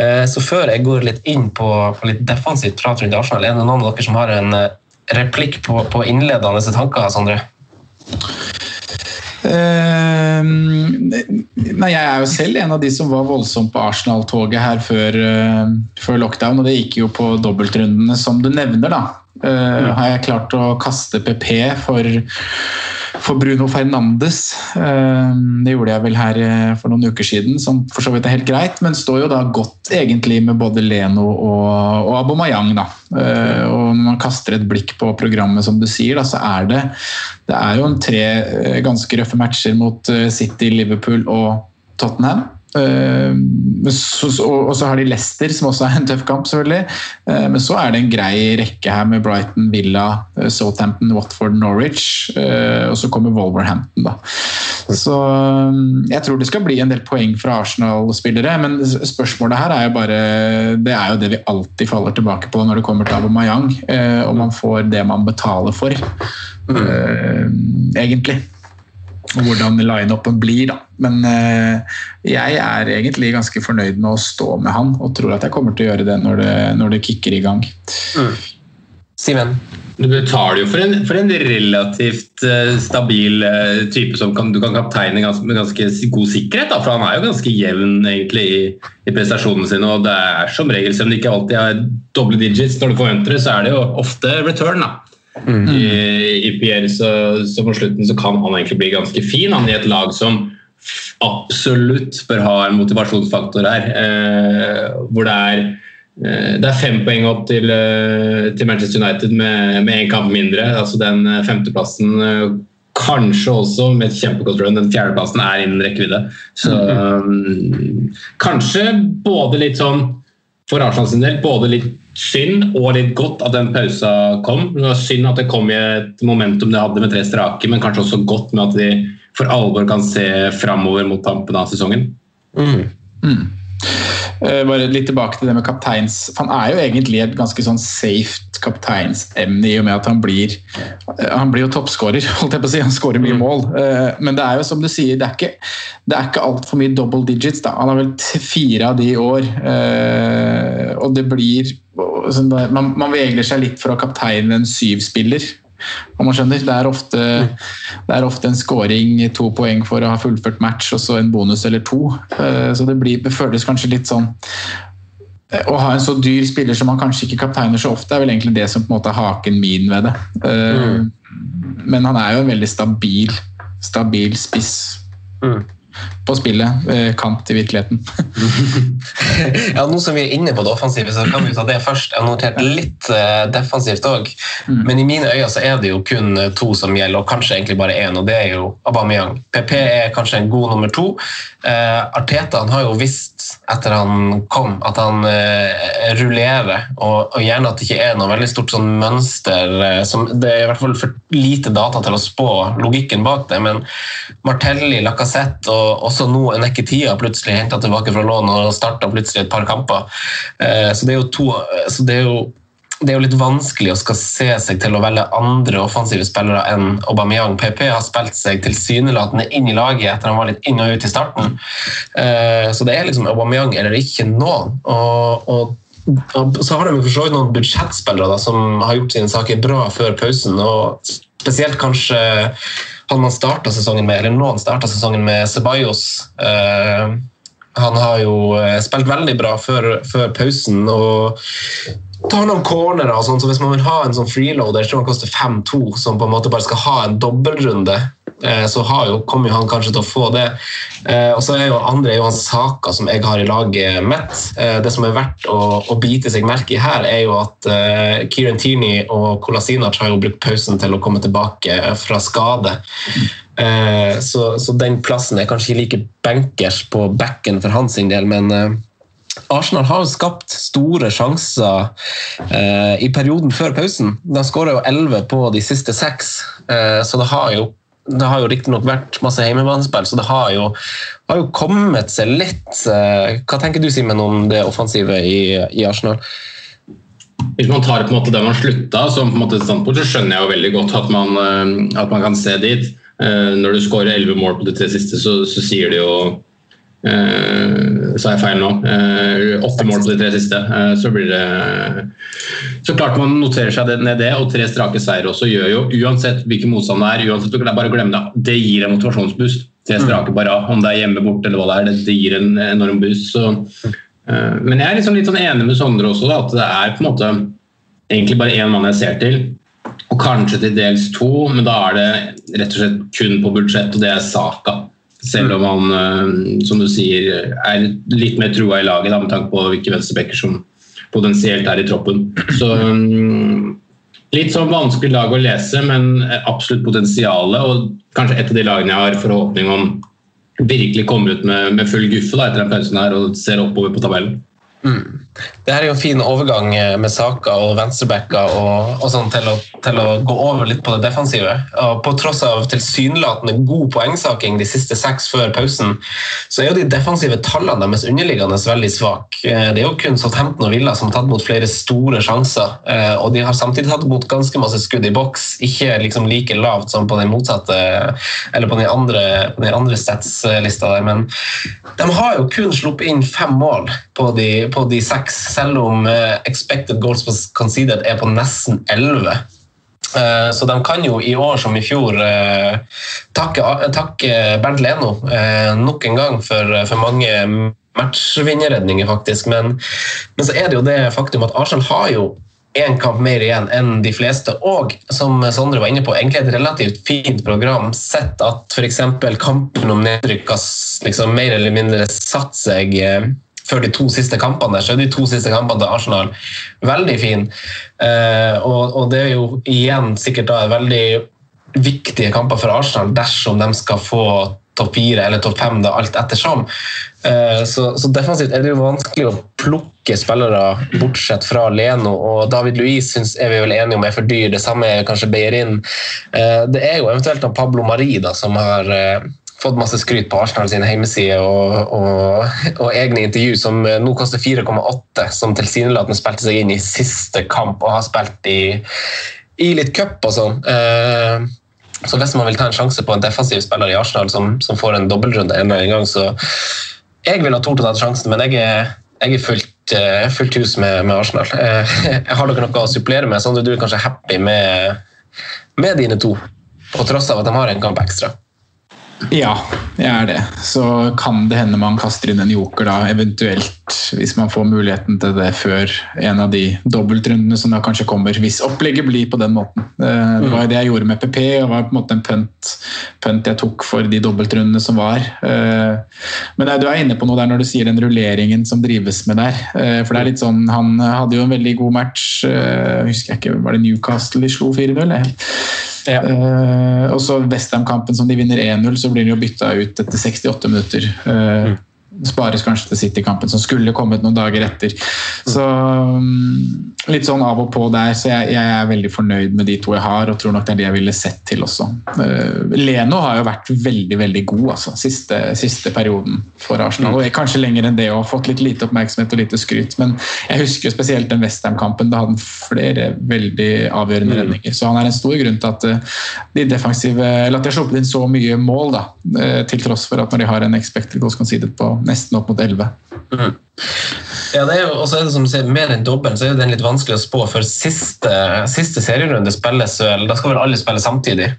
Speaker 3: Eh, Så før jeg går litt inn på, på litt defensivt prat rundt Arsenal, er det noen av dere som har en eh, replikk på, på innledende tanker, Sondre?
Speaker 1: Uh, nei, jeg er jo selv en av de som var voldsomt på Arsenal-toget her før, uh, før lockdown, og det gikk jo på dobbeltrundene, som du nevner. da. Eh, Har jeg klart å kaste PP for, for Bruno Fernandes? Uh, det gjorde jeg vel her eh, for noen uker siden, som for så vidt er helt greit, men står jo da godt egentlig med både Leno og, og Abomayang. da. Uh, og når man kaster et blikk på programmet, som du sier, da, så er det det er jo en tre ganske røffe matcher mot City, Liverpool og Tottenham. Eh, og så har de Leicester, som også er en tøff kamp, selvfølgelig. Eh, Men så er det en grei rekke her med Brighton, Villa, eh, Southampton, Watford, Norwich. Og så kommer Wolverhampton, da. Så jeg tror det skal bli en del poeng fra Arsenal-spillere, men spørsmålet her er jo bare Det er jo det vi alltid faller tilbake på når det kommer til Aubameyang, eh, om man får det man betaler for, eh, egentlig. hvordan line-upen blir, da. Men eh, jeg er egentlig ganske fornøyd med å stå med han, og tror at jeg kommer til å gjøre det når det, når det kicker i gang.
Speaker 3: Simen?
Speaker 2: Du betaler jo for en, for en relativt eh, stabil eh, type som kan, du kan kapteine gans, med ganske god sikkerhet. Da, for han er jo ganske jevn egentlig i, i prestasjonene sine. og det er som regel, Selv om det ikke alltid er doble digits når du forventer det, så er det jo ofte return. da. I, I Pierre så, så på slutten så kan han egentlig bli ganske fin. Han i et lag som absolutt bør ha en motivasjonsfaktor her. Eh, hvor det er Eh, Det er fem poeng opp til, eh, til Manchester United med én kamp mindre. altså Den eh, femteplassen kanskje også med et kjempegodt run. Den fjerdeplassen er innen rekkevidde. Så um, kanskje både litt sånn for Arsenal sin del både litt synd og litt godt at den pausa kom. Det var synd at det kom i et momentum de hadde med tre strake, men kanskje også godt med at de for alvor kan se framover mot tampen av sesongen.
Speaker 1: Eh, bare litt tilbake til det med kapteins Han er jo egentlig et ganske sånn safe kapteinsemne i og med at han blir eh, Han blir jo toppskårer, holdt jeg på å si. Han skårer mye mål. Eh, Men det er jo som du sier, det er ikke, det er ikke altfor mye double digits. Da. Han har vel fire av de i år. eh, Og det blir sånn Man, man vegler seg litt for å kapteine en syvspiller. Om man skjønner. Det er ofte, det er ofte en scoring, to poeng for å ha fullført match, og så en bonus eller to. Så det, blir, det føles kanskje litt sånn Å ha en så dyr spiller som man kanskje ikke kapteiner så ofte, er vel egentlig det som på en måte er haken min ved det. Mm. Men han er jo en veldig stabil, stabil spiss på spillet. eh, til i virkeligheten.
Speaker 3: Ja, Nå som vi er inne på det offensive, så kan vi ta det først. Jeg har notert litt eh, defensivt òg, men i mine øyne så er det jo kun eh, to som gjelder, og kanskje egentlig bare én, og det er jo Aubameyang. PP er kanskje en god nummer to. Eh, Arteta han har jo visst etter han kom at han eh, rullerer, og, og gjerne at det ikke er noe veldig stort sånn mønster. Eh, som, det er i hvert fall for lite data til å spå logikken bak det, men Martelli, Lacassette og også nå Eneketia plutselig henta tilbake fra lån og starta plutselig et par kamper. Eh, Så det er jo to så det er jo det er jo litt vanskelig å skal se seg til å velge andre offensive spillere enn Aubameyang. PP har spilt seg tilsynelatende inn i laget etter han var litt inn og ut i starten. Eh, Så det er liksom Aubameyang eller ikke noen. Og, og så har de for så vidt noen budsjettspillere da, som har gjort sine saker bra før pausen. og Spesielt kanskje han man starta sesongen med, eller noen starta sesongen med Ceballos. Eh, han har jo eh, spilt veldig bra før, før pausen. og tar noen cornerer og sånn, så hvis man vil ha en sånn freeloader, jeg tror han koster 5-2, som på en måte bare skal ha en dobbeltrunde, så har jo, kommer han kanskje til å få det. Eh, og så er jo andre er jo han saker som jeg har i laget mitt. Eh, det som er verdt å, å bite seg merke i her, er jo at eh, Kieran Tierney og Kolasinac har jo brukt pausen til å komme tilbake fra skade. Eh, så, så den plassen er kanskje ikke like bankers på backen for hans del, men eh, Arsenal har jo skapt store sjanser eh, i perioden før pausen. De skåra jo 11 på de siste seks, eh, så det har jo det har jo riktignok vært masse heimebanespill, så det har jo, har jo kommet seg litt. Eh, hva tenker du, Simen, om det offensive i, i Arsenal?
Speaker 2: Hvis man tar på en måte der man slutta, som så skjønner jeg jo veldig godt at man, eh, at man kan se dit. Eh, Når du skårer 11 mål på de tre siste, så, så sier det jo eh, Sa jeg feil nå? Åtte Åtte mål på de tre siste. Uh, Så blir det Så klart man noterer seg det ned det, og tre strake seire også gjør jo, uansett hvilken motstand det er, uansett er bare å glemme det, det gir en motivasjonsboost. Tre strake bare, om det er hjemme borte eller hva det er, det, det gir en enorm boost. Så, eh, men jeg er liksom litt sånn enig med Sondre også, da, at det er på en måte egentlig bare én mann jeg ser til. Og kanskje til dels to, men da er det rett og slett kun på budsjett, og det er Saka. Selv om han, eh, som du sier, er litt mer trua i laget da, med tanke på hvilke venstrebacker som potensielt er i troppen. Så mm, Litt sånn vanskelig lag å lese, men absolutt potensialet. Og kanskje et av de lagene jeg har forhåpning om virkelig kommer ut med, med full guffe da, etter den pausen her og ser oppover på tabellen.
Speaker 3: Mm. Det her er jo en fin overgang eh, med Saka og venstrebacker og, og sånn til, å, til, å, gå over litt på det defensive. Og på tross av tilsynelatende god poengsaking de siste seks før pausen, så er jo de defensive tallene deres underliggende veldig svake. Eh, det er jo kun Southampton og Villa som har tatt mot flere store sjanser, eh, og de har samtidig tatt mot ganske masse skudd i boks. Ikke liksom like lavt som på den motsatte, eller på den andre, på den andre statslista der, men de har jo kun sluppet inn fem mål på de, på de seks selv om eh, expected goals conceded er på nesten 11. Eh, så de kan jo i år som i fjor eh, takke, takke Bernt Leno nok en gang for, for mange matchvinnerredninger, faktisk. Men, men, så er det jo det faktum at Arsenal har jo én kamp mer igjen enn de fleste. Og som Sondre var inne på, egentlig et relativt fint program. Sett at f.eks. kampen om nedrykk liksom mer eller mindre satt seg før de to siste kampene. Så er de to siste kampene til Arsenal veldig fine. Eh, og, og, det er jo igjen sikkert da veldig viktige kamper for Arsenal dersom de skal få topp fire eller topp fem, alt ettersom. Eh, så, så, defensivt er det jo vanskelig å plukke spillere bortsett fra Leno. Og David Luiz synes, er vi vel enige om er for dyr. Det samme er kanskje Beirin. Eh, det er jo eventuelt Pablo Mari da, som har eh, fått masse skryt på Arsenal sine hjemmesider og, og, og, egne intervju, som nå koster 4,8, som tilsynelatende spilte seg inn i siste kamp og har spilt i, i litt cup og sånn. Eh, så hvis man vil ta en sjanse på en defensiv spiller i Arsenal som, som får en dobbeltrunde en gang, så jeg ville ha tort å ta sjansen, men jeg er, jeg er fullt, uh, fullt hus med, med Arsenal. Uh, har dere noe å supplere med? At du er kanskje happy med, med dine to, på tross av at de har en kamp ekstra?
Speaker 1: Ja, jeg er det. Så kan det hende man kaster inn en joker da, eventuelt, hvis man får muligheten til det før en av de dobbeltrundene som da kanskje kommer, hvis opplegget blir på den måten. Eh, det var det jeg gjorde med PP, og var på en måte en pønt, pønt jeg tok for de dobbeltrundene som var. Eh, men du er inne på noe der når du sier den rulleringen som drives med der. Eh, for det er litt sånn, Han hadde jo en veldig god match, husker jeg ikke, var det Newcastle de slo 4-0? Ja. Uh, og så Westham-kampen som de vinner 1-0, så blir de jo bytta ut etter 68 minutter. Uh, mm spares kanskje til City-kampen, som skulle kommet noen dager etter. Så um, Litt sånn av og på der, så jeg, jeg, er veldig fornøyd med de to jeg har, og tror nok det er de jeg ville sett til også. Uh, Leno har jo vært veldig veldig god altså, siste, siste perioden for Arsenal. Mm. og Kanskje lenger enn det og fått litt lite oppmerksomhet og lite skryt, men jeg husker spesielt den Westham-kampen. Da hadde han flere veldig avgjørende mm. redninger. Så han er en stor grunn til at uh, de defensive, eller at de har sluppet inn så mye mål, da, uh, til tross for at når de har en expected goals conceded på nesten opp mot 11. Mm.
Speaker 3: Ja, det er jo, også er det som sier, Mer enn dobbelen så er den litt vanskelig å spå, for siste, siste serierunde spilles vel Da skal vel alle spille samtidig.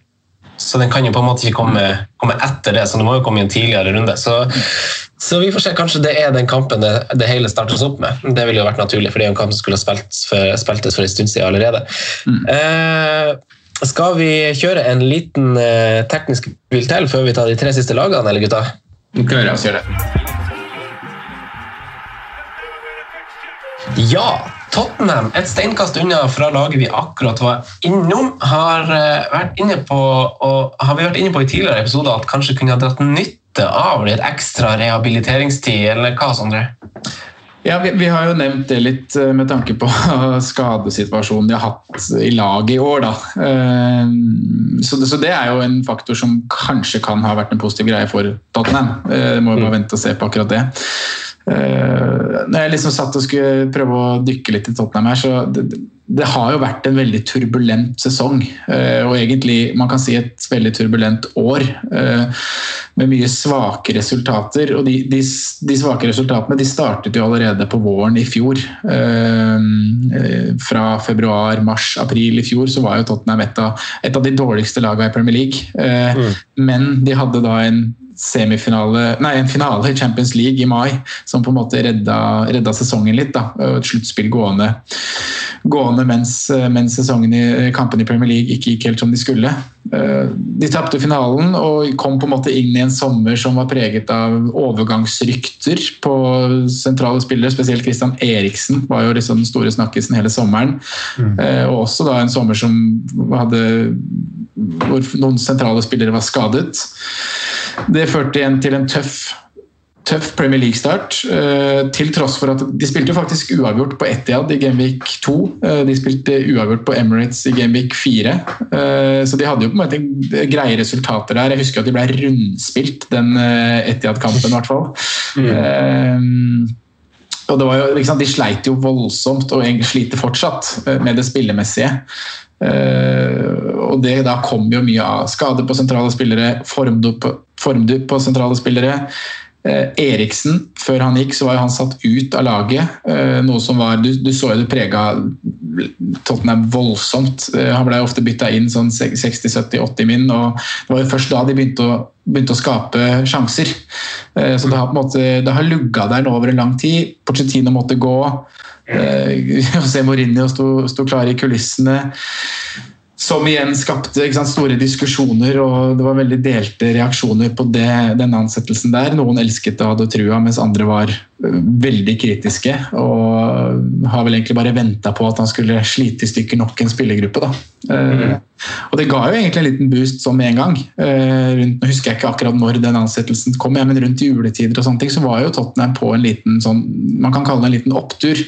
Speaker 3: Så den kan jo på en måte ikke komme, komme etter det, så den må jo komme i en tidligere runde. Så, så, vi får se. Kanskje det er den kampen det, det hele startes opp med. Det ville jo vært naturlig, for det er jo en kamp som skulle ha spilt for, spiltes for en stund siden allerede. Mm. Eh, skal vi kjøre en liten eh, teknisk bil til før vi tar de tre siste lagene, eller gutta?
Speaker 1: Klarer oss gjøre det.
Speaker 3: Ja, Tottenham, et steinkast unna fra laget vi akkurat var innom, har, eh, vært inne på, og har vi vært inne på i tidligere episoder at kanskje kunne ha dratt nytte av litt ekstra rehabiliteringstid, eller hva, Sondre?
Speaker 1: Ja, vi, vi, har jo nevnt det litt eh, med tanke på skadesituasjonen de har hatt i laget i år. Da. Eh, så det, så det, er jo en faktor som kanskje kan ha vært en positiv greie for Tottenham. Det må jo bare mm. vente og se på akkurat det. Når jeg liksom satt og skulle prøve å dykke litt i Tottenham her, så det, har jo vært en veldig turbulent sesong. Uh, og egentlig man kan si et veldig turbulent år. Uh, med mye svake resultater. Og de, de, de, svake resultatene de startet jo allerede på våren i fjor. fra februar, mars, april i fjor så var jo Tottenham et av, et av de dårligste lagene i Premier League. Mm. Men de hadde da en semifinale, nei, en finale i Champions League i mai som på en måte redda, redda sesongen litt. da, Et sluttspill gående, gående mens, mens, sesongen i kampen i Premier League ikke gikk helt som de skulle. Eh, de tapte finalen og kom på en måte inn i en sommer som var preget av overgangsrykter på sentrale spillere. Spesielt Christian Eriksen var jo liksom den store snakkisen hele sommeren. Mm. Eh, og også da en sommer som hadde hvor noen sentrale spillere var skadet. Det førte igjen til en tøff tøff Premier League-start. eh, Til tross for at de spilte faktisk uavgjort på Etihad i Gameweek 2. eh, De spilte uavgjort på Emirates i Gameweek 4. eh, Så de hadde jo på en måte greie resultater der. Jeg husker at de ble rundspilt, den Etihad-kampen i hvert fall. Eh, og det var jo, liksom, De sleit jo voldsomt, og sliter fortsatt, med det spillemessige. Eh, og det Da kom jo mye av skader på sentrale spillere, formdupp på, sentrale spillere. Eh, Eriksen, før han gikk, så var jo han satt ut av laget. Eh, noe som var, Du, du så jo det prega Tottenham voldsomt. Han ble ofte bytta inn sånn 60-70-80 min, og det var jo først da de begynte å, begynte å skape sjanser. Så det har, på en måte, det har lugga der nå over en lang tid. Porcetino måtte gå. Eh, José Mourinho sto, sto klar i kulissene. Som igjen skapte sant, store diskusjoner, og det var veldig delte reaksjoner på det, den ansettelsen der. Noen elsket det og hadde trua, mens andre var veldig kritiske. Og har vel egentlig bare venta på at han skulle slite i stykker nok en spillergruppe. Da. Eh, og det ga jo egentlig en liten boost sånn med en gang. Eh, rundt, nå husker jeg ikke akkurat når den ansettelsen kom, ja, men rundt juletider og sånne ting, så var jo Tottenham på en liten sånn, man kan kalle det en liten opptur.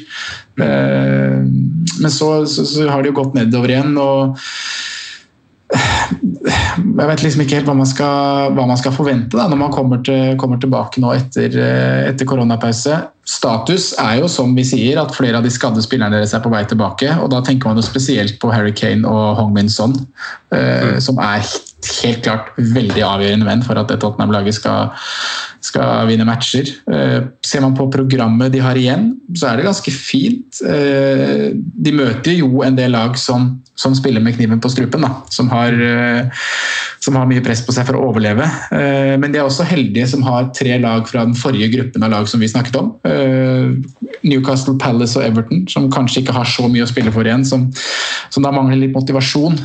Speaker 1: Eh, men så, så, så har det jo gått nedover igjen. og jeg vet liksom ikke helt hva man skal, hva man skal forvente da, når man kommer, til, kommer tilbake nå etter, eh, etter, koronapause. Status er jo som vi sier at flere av de skadde spillerne deres er på vei tilbake. og Da tenker man jo spesielt på Harry Kane og Hong Min Son, eh, mm. som er helt klart veldig avgjørende venn for at Tottenham-laget skal, skal, vinne matcher. Eh, ser man på programmet de har igjen, så er det ganske fint. Eh, de møter jo en del lag som, som spiller med kniven på strupen, da, som har eh, som har mye press på seg for å overleve. Men de er også heldige som har tre lag fra den forrige gruppen av lag som vi snakket om. Newcastle, Palace og Everton, som kanskje ikke har så mye å spille for igjen. Som, som da mangler litt motivasjon.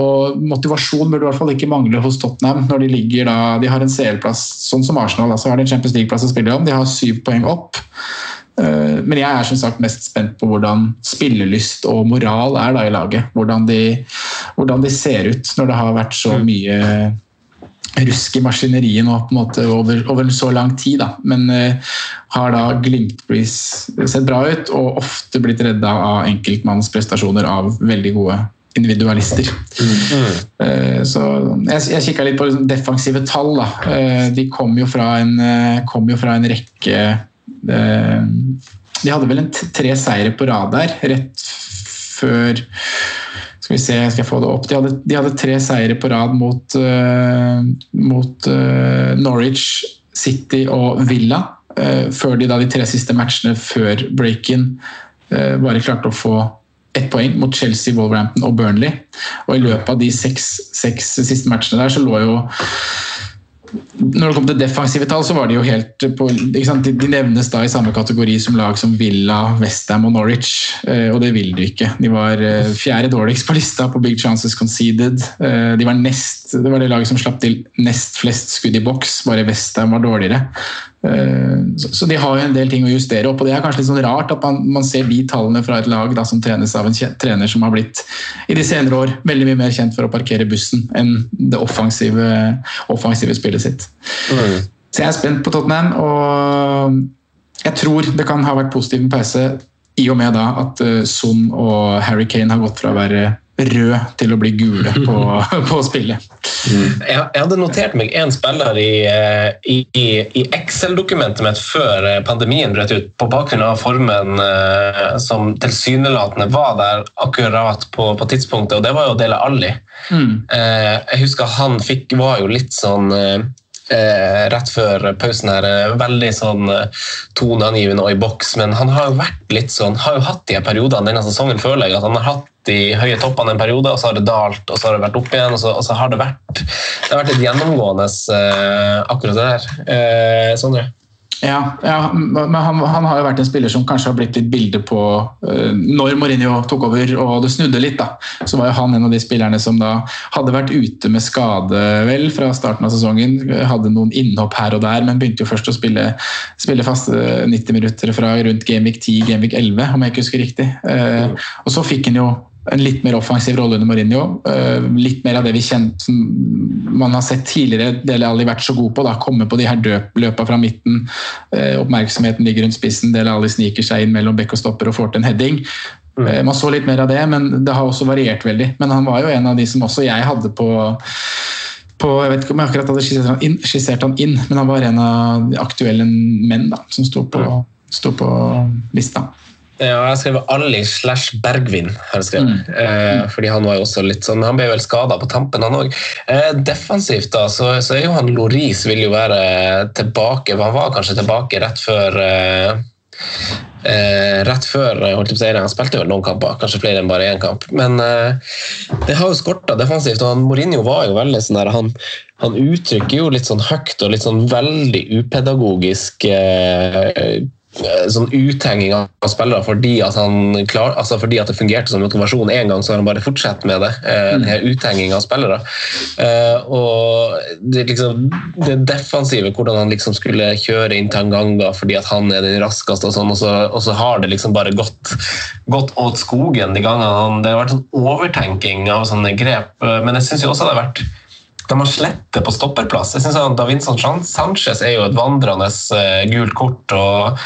Speaker 1: Og motivasjon burde i hvert fall ikke mangle hos Tottenham når de ligger da De har en CL-plass, sånn som Arsenal, altså har de en Champions League-plass å spille om. De har syv poeng opp. Men jeg er som sagt mest spent på hvordan spillelyst og moral er da i laget. Hvordan de, hvordan de ser ut når det har vært så mye rusk i maskineriet nå på en måte over, over så lang tid. Da. Men uh, har da glimtvis sett bra ut og ofte blitt redda av enkeltmannsprestasjoner av veldig gode individualister. Mm. Uh, så jeg, jeg kikka litt på liksom, defensive tall. Da. Uh, de kom jo fra en, kom jo fra en rekke de hadde vel en tre seire på rad der, rett før Skal vi se, skal jeg få det opp? De hadde, de hadde tre seire på rad mot, mot Norwich, City og Villa. Før de da de tre siste matchene før break-in bare klarte å få ett poeng mot Chelsea, Wolverhampton og Burnley. Og i løpet av de seks, seks siste matchene der så lå jo når det kom til defensive tall, så var de jo helt på De nevnes da i samme kategori som lag som Villa, Westham og Norwich, eh, og det vil de ikke. De var eh, fjerde dårligst på lista på Big Chances Conceded. Eh, de var nest, det var det laget som slapp til nest flest skudd i boks, bare Westham var dårligere. Så de har jo en del ting å justere opp, og det er kanskje litt sånn rart at man, man ser de tallene fra et lag da, som trenes av en trener som har blitt i de senere år veldig mye mer kjent for å parkere bussen enn det offensive, offensive spillet sitt. Mm. Så jeg er spent på Tottenham, og jeg tror det kan ha vært positiv pause i og med da at Son og Harry Kane har gått fra å være rød til å bli gule på, på spillet.
Speaker 3: Mm. Jeg, jeg, hadde notert meg én spiller i, i, i Excel-dokumentet mitt før pandemien brøt ut, på bakgrunn av formen uh, som tilsynelatende var der akkurat på, på, tidspunktet, og det var jo Dele Alli. Mm. Jeg husker han fikk, var jo litt sånn Eh, rett før pausen her. Veldig sånn toneangivende og i boks, men han har jo vært litt sånn, har jo hatt de periodene denne sesongen, føler jeg. at han har hatt de høye toppene en periode, og så har det dalt, og så har det vært opp igjen. Og så, og så har det vært det har vært litt gjennomgående eh, akkurat det der. Eh, Sondre?
Speaker 1: Ja, ja, men han, han, har jo vært en spiller som kanskje har blitt litt bilde på uh, Når Mourinho tok over og det snudde litt, da, så var jo han en av de spillerne som da hadde vært ute med skade vel fra starten av sesongen. Hadde noen innhopp her og der, men begynte jo først å spille, spille faste 90 minutter fra rundt Gameweek 10, Gameweek 11, om jeg ikke husker riktig. Uh, og så fikk han jo en litt mer offensiv rolle under Mourinho. Eh, litt mer av det vi kjent, som man har sett tidligere, Dele Alli vært så god på. da, Komme på de her løpa fra midten. Eh, oppmerksomheten ligger rundt spissen. Dele Alli sniker seg inn mellom bekk og stopper og får til en heading.
Speaker 3: Mm.
Speaker 1: Eh, Man så litt mer av det, men det har også variert veldig. Men han var jo en av de som også jeg hadde på på, jeg vet ikke om jeg akkurat hadde skissert han, inn, skissert han inn, men han var en av de aktuelle menn da, som sto på, sto på lista.
Speaker 3: Ja, jeg har skrevet Ali slash Bergvin. har jeg skrevet. Eh, fordi Han var jo også litt sånn, han ble vel skada på tampen, han òg. Eh, defensivt da, så, så er jo han Loris vil jo være tilbake. Han var kanskje tilbake rett før eh, eh, Rett før eh, holdt jeg på å si, Han spilte vel noen kamper, kanskje flere enn bare én kamp. Men eh, det har jo skorta defensivt. og han, Mourinho var jo veldig sånn der, han, han uttrykker jo litt sånn høyt og litt sånn veldig upedagogisk eh, sånn uthenging av spillere fordi at, han klar, altså fordi at det fungerte som motivasjon én gang, så har han bare fortsatt med det. Eh, denne uthenging av spillere. Eh, og det, liksom, det defensive, hvordan han liksom skulle kjøre inn Tanganga fordi at han er den raskeste, og sånn, og så, og så har det liksom bare gått, gått åt skogen de gangene Det har vært sånn overtenking av sånne grep, eh, men jeg syns også det har vært de har slettet på stopperplass. Jeg synes at Davinson Sanchez er jo et vandrende uh, gult kort. Og,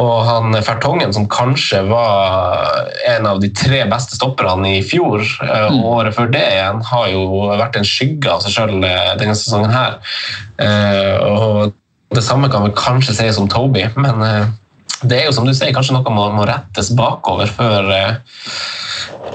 Speaker 3: og han Fertongen, som kanskje var en av de tre beste stopperne i fjor, uh, og året før det igjen, har jo vært en skygge av seg sjøl denne sesongen her. Og det samme kan vi kanskje sies om Toby, men det er jo som du sier, kanskje noe må, må rettes bakover før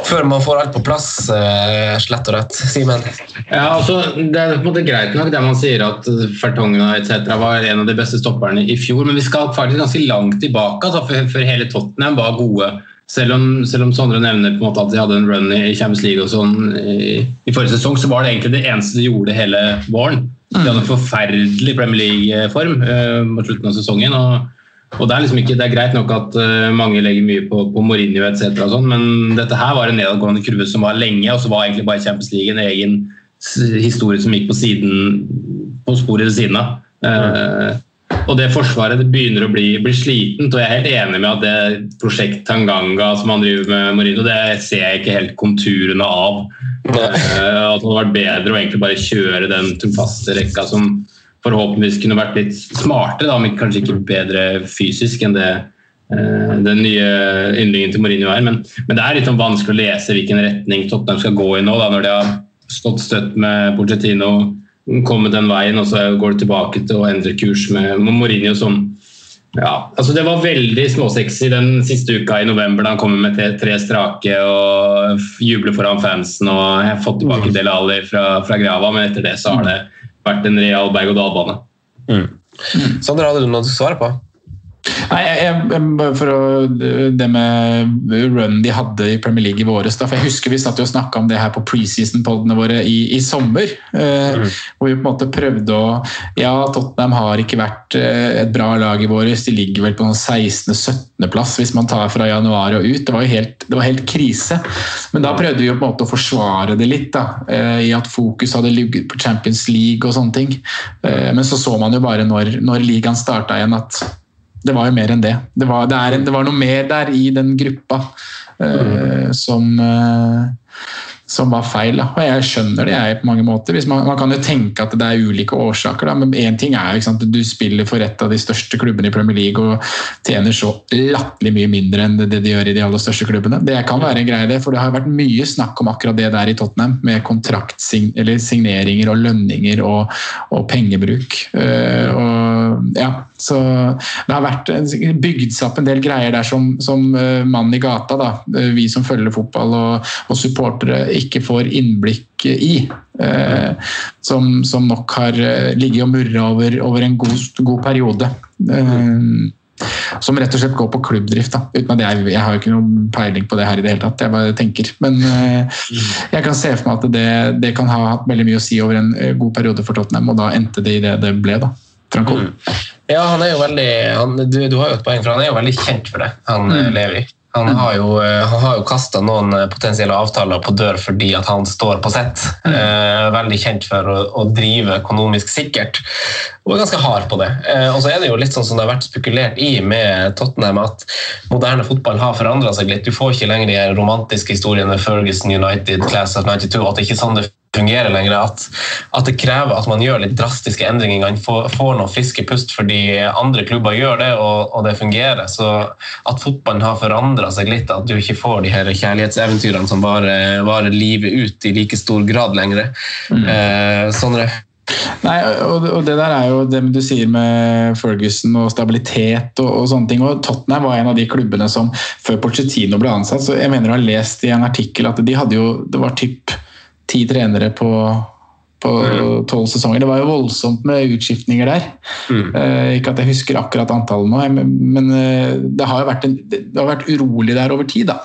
Speaker 3: før man får alt på plass, eh, slett og rett. Simen?
Speaker 2: Ja, altså, det er på en måte greit nok det man sier at Fertongen etc. var en av de beste stopperne i fjor, men vi skal faktisk ganske langt tilbake altså, før hele Tottenham var gode. Selv om, selv om Sondre nevner på en måte at de hadde en run i Champions League og sånn i, i, forrige sesong, så var det egentlig det eneste de gjorde hele våren. De hadde en forferdelig Premier League-form uh, mot slutten av sesongen. og og det er, liksom ikke, det er greit nok at uh, mange legger mye på, på Mourinho etc., sånt, men dette her var en nedadgående kurve som var lenge, og så var egentlig bare Champions League en egen historie som gikk på siden på sporet ved siden av. Uh, og det forsvaret det begynner å bli, bli slitent, og jeg er helt enig med at det prosjekt Tanganga som han driver med Mourinho, det ser jeg ikke helt konturene av. Uh, at det hadde vært bedre å egentlig bare kjøre den trofaste rekka som forhåpentligvis kunne vært litt smartere, da, men kanskje ikke bedre fysisk enn det uh, den nye yndlingen til Mourinho er. Men, men, det er litt sånn vanskelig å lese hvilken retning Tottenham skal gå i nå, da, når de har stått støtt med Porcettino, kommet den veien, og så går de tilbake til å endre kurs med Mourinho som ja, altså Det var veldig småsexy den siste uka i november da han kommer med tre, tre strake og jubler foran fansen og jeg har fått tilbake Del Ali fra, fra grava, men etter det så har det vært en real berg-og-dal-bane.
Speaker 3: Mm. Sander, hadde du noe å svare på?
Speaker 1: Nei, jeg, jeg, for å, Det med run de hadde i Premier League i våres for Jeg husker vi satt og snakka om det her på preseason-podene våre i, i sommer. Eh, mm. Hvor vi på en måte prøvde å Ja, Tottenham har ikke vært eh, et bra lag i våres. De ligger vel på 16.-17.-plass hvis man tar fra januar og ut. Det var jo helt, det var helt krise. Men da prøvde vi på en måte å forsvare det litt. da, eh, I at fokus hadde ligget på Champions League og sånne ting. Eh, men så så man jo bare når, når ligaen starta igjen at det var jo mer enn det. Det var, det, en, det var noe mer der i den gruppa uh, som, uh, som var feil. Og jeg skjønner det jeg på mange måter. Man, man, kan jo tenke at det er ulike årsaker, da, men én ting er jo at du spiller for et av de største klubbene i Premier League og tjener så latterlig mye mindre enn det de gjør i de aller største klubbene. Det kan være en greie, det, for det har vært mye snakk om akkurat det der i Tottenham, med kontraktssigneringer og lønninger og, og pengebruk. Uh, og, ja, så det har vært bygd seg opp en del greier der som, som mann i gata, da, vi som følger fotball og, og supportere, ikke får innblikk i. Eh, som, som, nok har ligget og murra over, over, en god, god periode. Eh, som rett og slett går på klubbdrift. Da. Uten at jeg, jeg har jo ikke noen peiling på det her i det hele tatt. jeg bare tenker. Men eh, jeg kan se for meg at det, det, kan ha hatt veldig mye å si over en god periode for Tottenham, og da endte det i det det ble. da. Franco.
Speaker 3: Ja, han er jo veldig han, du, du, har jo et poeng, for han er jo veldig kjent for det, han mm. Levi. Han har jo, eh, han jo kasta noen eh, potensielle avtaler på dør fordi at han står på sett. Mm. veldig kjent for å, å drive økonomisk sikkert, og er ganske hard på det. Eh, og så er det jo litt sånn som det har vært spekulert i med Tottenham, at moderne fotball har forandra seg litt. Du får ikke lenger de romantiske historiene Ferguson United, Class of 92, at det ikke er sånn det fungerer lenger. At, at det krever at man gjør litt drastiske endringer. Man får, får noen friske pust fordi andre klubber gjør det, og, og det fungerer. Så at fotballen har forandra seg litt, at du ikke får de her kjærlighetseventyrene som varer, varer livet ut i like stor grad lenger. Eh, Sondre?
Speaker 1: Nei, og, og det der er jo det du sier med Ferguson og stabilitet og, og sånne ting. og Tottenham var en av de klubbene som før Pochettino ble ansatt, så jeg mener du har lest i en artikkel at de hadde jo, det var typ ti trenere på på tolv sesonger. Det var jo voldsomt med utskiftninger der.
Speaker 3: Mm.
Speaker 1: Eh, ikke at jeg husker akkurat antallet nå, men, eh, det, har jo vært en, det har vært urolig der over tid. da.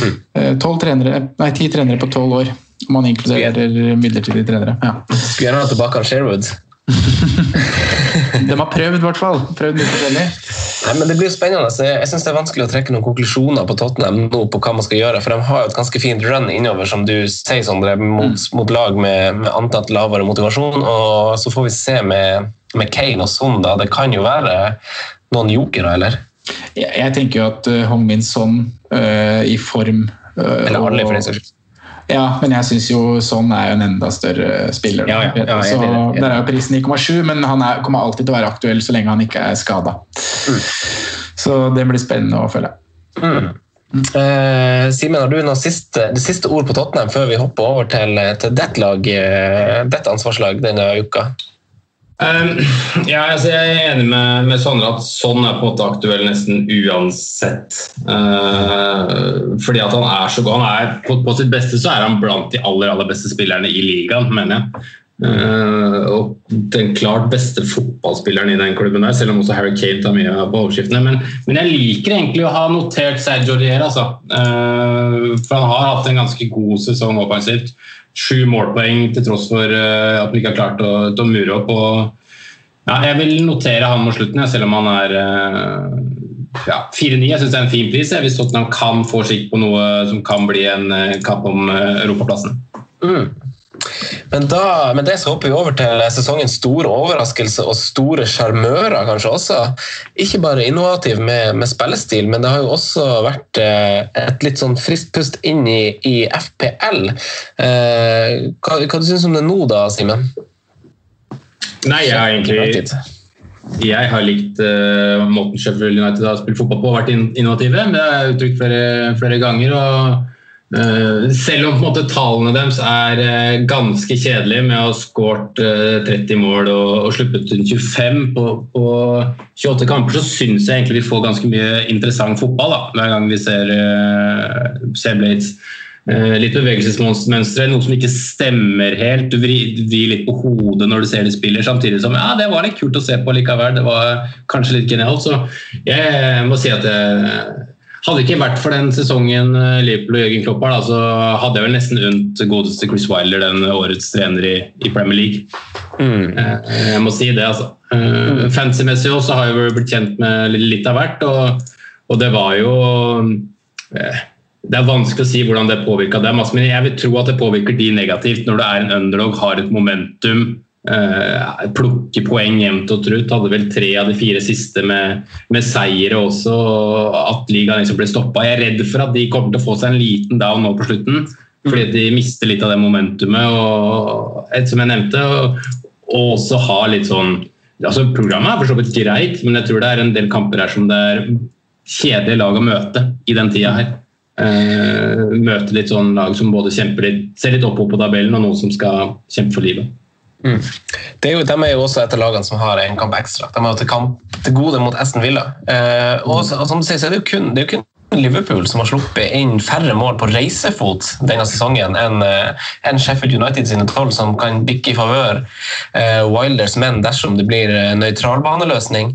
Speaker 3: Mm.
Speaker 1: Eh, 12 trenere, nei, Ti trenere på tolv år, om man inkluderer midlertidige trenere. Ja.
Speaker 3: Skulle gjerne hatt tilbake Sherwood.
Speaker 1: De har prøvd, i hvert fall. Prøvd mye forskjellig.
Speaker 3: Nei, men Det blir spennende. Jeg, jeg synes Det er vanskelig å trekke noen konklusjoner på Tottenham nå på hva man skal gjøre. For de har jo et ganske fint run innover, som du sier, Sondre, mot, mot lag med, med antatt lavere motivasjon. og Så får vi se med, med Kane og Son. da. Det kan jo være noen jokere, eller?
Speaker 1: Jeg, jeg tenker jo at uh, Hong Min Son uh, i form uh,
Speaker 3: Eller alle, for den saks skyld.
Speaker 1: Ja, men jeg syns jo sånn er jo en enda større spiller.
Speaker 3: Ja, ja, ja,
Speaker 1: så
Speaker 3: er.
Speaker 1: Der er jo prisen 9,7, men han er, kommer alltid til å være aktuell så lenge han ikke er skada.
Speaker 3: Mm.
Speaker 1: Så det blir spennende å følge.
Speaker 3: Eh, Simen, har du noe siste, det siste ord på Tottenham før vi hopper over til, til ditt lag, eh, ditt ansvarslag denne uka?
Speaker 2: Um, ja, altså jeg er enig med, med Sondre at sånn er på en måte aktuell nesten uansett. Uh, fordi at han er så god. Han er, på, på sitt beste så er han blant de aller aller beste spillerne i ligaen, mener jeg. Uh, og den klart beste fotballspilleren i den klubben der, selv om også Harry Kane tar mye på overskriftene. Men, men jeg liker egentlig å ha notert Sergio Rier, altså. Uh, for han har hatt en ganske god sesong offensivt. Sju målpoeng til tross for uh, at han ikke har klart å, å mure opp. Og ja, jeg vil notere han mot slutten, selv om han er ja, 4-9. Jeg syns det er en fin pris hvis Tottenham kan få skikk på noe som kan bli en kamp om europaplassen.
Speaker 3: Mm. Men da, med det så hopper vi over til sesongens store overraskelse og store sjarmører, kanskje også. Ikke bare innovativ med, med spillestil, men det har jo også vært eh, et litt sånn friskt pust inn i, i FPL. Eh, hva, hva du syns du om det nå, da, Simen?
Speaker 2: Nei, jeg har egentlig jeg har likt uh, måten Sheffield United har spilt fotball på og vært in innovative. Det har jeg uttrykt flere, flere ganger. og Selv om måte, tallene deres er uh, ganske kjedelige med å ha skåret 30 mål og, og sluppet inn 25 på, på 28 kamper, så syns jeg egentlig vi får ganske mye interessant fotball da, hver gang vi ser, ser Blades. Eh, litt bevegelsesmønstre, noe som ikke stemmer helt. Du vrir, vri litt på hodet når du ser de spiller, samtidig som ja, det var litt kult å se på likevel. Det var kanskje litt genialt. Så jeg må si at jeg hadde det ikke vært for den sesongen eh, Liverpool og Jørgen Klopp har, så hadde jeg vel nesten unnt godeste Chris Wilder, den årets trener i, i Premier League. Mm. Jeg må si det, altså. Mm. Fancy-messig også har jeg blitt kjent med litt av hvert, og, og det var jo eh, det er vanskelig å si hvordan det påvirka dem, altså, men jeg vil tro at det påvirker de negativt når du er en underdog, har et momentum, eh, plukke poeng jevnt og trutt. Hadde vel tre av de fire siste med, med seire også, og at ligaen liksom ble stoppa. Jeg er redd for at de kommer til å få seg en liten down nå på slutten, fordi de mister litt av det momentumet. og et som jeg nevnte, og, og også ha litt sånn altså Programmet er for så vidt greit, men jeg tror det er en del kamper her som det er kjedelige lag å møte i den tida her. Uh, møte litt sånn lag som både kjemper litt, ser litt oppover på tabellen, og noen som skal kjempe for livet.
Speaker 3: Mm. Er jo, de er jo også et av lagene som har en kamp ekstra. De jo til, kamp, til gode mot Aston Villa. Eh, og, og som du sier, så er det jo kun, det er jo kun Liverpool som har sluppet inn færre mål på reisefot denne sesongen enn eh, enn Sheffield United sine tolv, som kan bikke i favør eh, Wilders menn dersom det blir nøytralbaneløsning.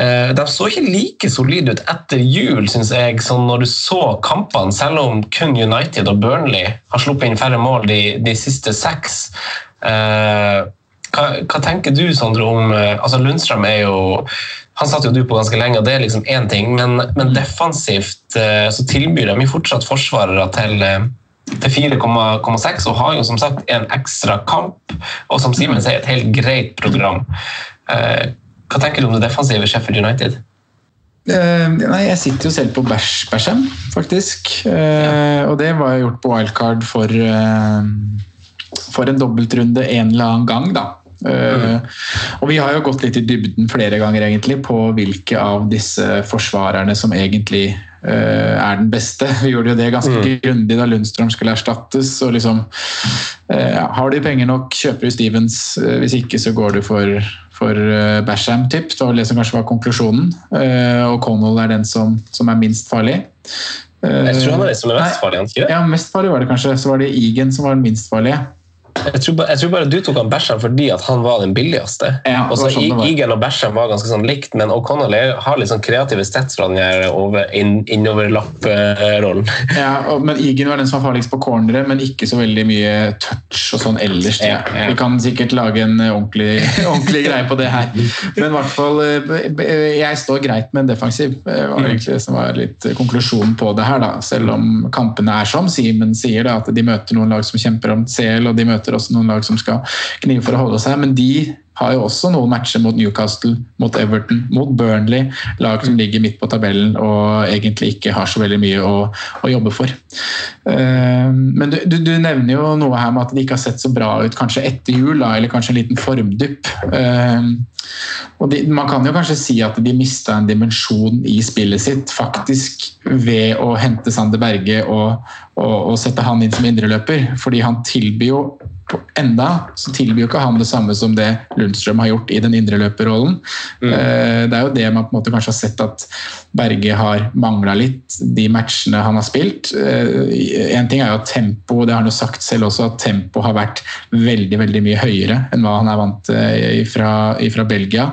Speaker 3: Eh, de så ikke like solide ut etter jul, syns jeg, som når du så kampene, selv om kun United og Burnley har sluppet inn færre mål de, de siste seks. Eh, hva, hva tenker du, Sondre, om eh, altså Lundstrøm er jo, han satt jo du på ganske lenge, og det er liksom én ting, men, men defensivt eh, så tilbyr de fortsatt forsvarere til, til 4,6 og har jo som sagt en ekstra kamp, og som Simen sier, et helt greit program. Eh, Hva tenker du om det defensive Sheffield United?
Speaker 1: Uh, nei, jeg sitter jo selv på Bæsj Bæsjem, faktisk. ja. Og det var jo gjort på wildcard for, eh, for en dobbeltrunde en eller annen gang, da. Eh, Og vi har jo gått litt i dybden flere ganger egentlig på hvilke av disse forsvarerne som egentlig uh, er den beste. Vi gjorde jo det ganske grundig da Lundstrøm skulle erstattes. og liksom uh, Har du penger nok, kjøper du Stevens. Hvis ikke så går du for, for Basham, tipp. Det var det som kanskje var konklusjonen. Og Connell er den som, som er minst farlig.
Speaker 3: Jeg tror han er den som er mest farlig. han ikke det?
Speaker 1: ja, mest farlig var det kanskje. Så var det Egan som var den minst farlige.
Speaker 3: Jeg tror, bare, jeg tror bare du tok han Basham fordi at han var den billigste.
Speaker 1: Ja,
Speaker 3: og så
Speaker 1: sånn.
Speaker 3: Egan og Basham var ganske sånn likt, men O'Connell har litt sånn kreative stats fra den innoverlapp-rollen.
Speaker 1: Ja, og, men Egan var den som var farligst på corneret, men ikke så veldig mye touch og sånn ellers.
Speaker 3: Ja, ja.
Speaker 1: Vi kan sikkert lage en eh, ordentlig, ordentlig greie på det her. Men i hvert fall, eh, jeg står greit med en defensiv. Det var egentlig det som var litt konklusjonen på det her. da. Selv om kampene er som Simen sier, da, at de møter noen lag som kjemper om CL, og de møter også noen lag som skal knive for å holde seg. Men de har jo også noen matcher mot Newcastle, mot Everton, mot Burnley. Lag som ligger midt på tabellen og egentlig ikke har så veldig mye å, å jobbe for. Eh, Men du, du, du nevner jo noe her med at de ikke har sett så bra ut kanskje etter jul, eller kanskje en liten formdypp. Eh, Og de, man kan jo kanskje si at de mista en dimensjon i spillet sitt faktisk ved å hente Sander Berge og, og sette han inn som indreløper. Fordi han tilbyr jo enda så tilbyr jo ikke han det samme som det Lundstrøm har gjort i den indreløperrollen. Mm. Det er jo det man på en måte kanskje har sett at Berge har mangla litt de matchene han har spilt. Eh, En ting er jo at tempo, det har han jo sagt selv også, at tempo har vært veldig veldig mye høyere enn hva han er vant til fra, fra Belgia.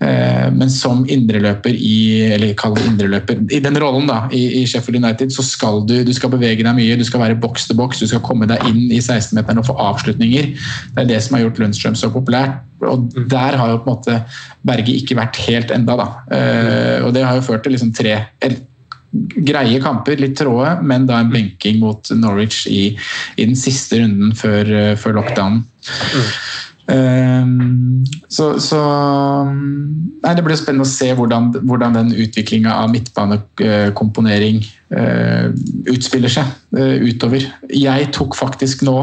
Speaker 1: Eh, Men som indreløper i eller kall det indreløper, i den rollen da, i, i Sheffield United, så skal du, du skal bevege deg mye, du skal være boks til boks, du skal komme deg inn i 16-meteren og få avslutninger. Det er det som har gjort Lundstrøm så populær. Og der har jo på en måte Berge ikke vært helt enda, da. Eh, Og det har jo ført til liksom tre greie kamper, litt tråde, men da en benking mot Norwich i, i den siste runden før, eh, før lockdownen. Um, så, så nei, Det blir spennende å se hvordan, hvordan den utviklinga av midtbanekomponering uh, utspiller seg uh, utover. Jeg tok faktisk nå,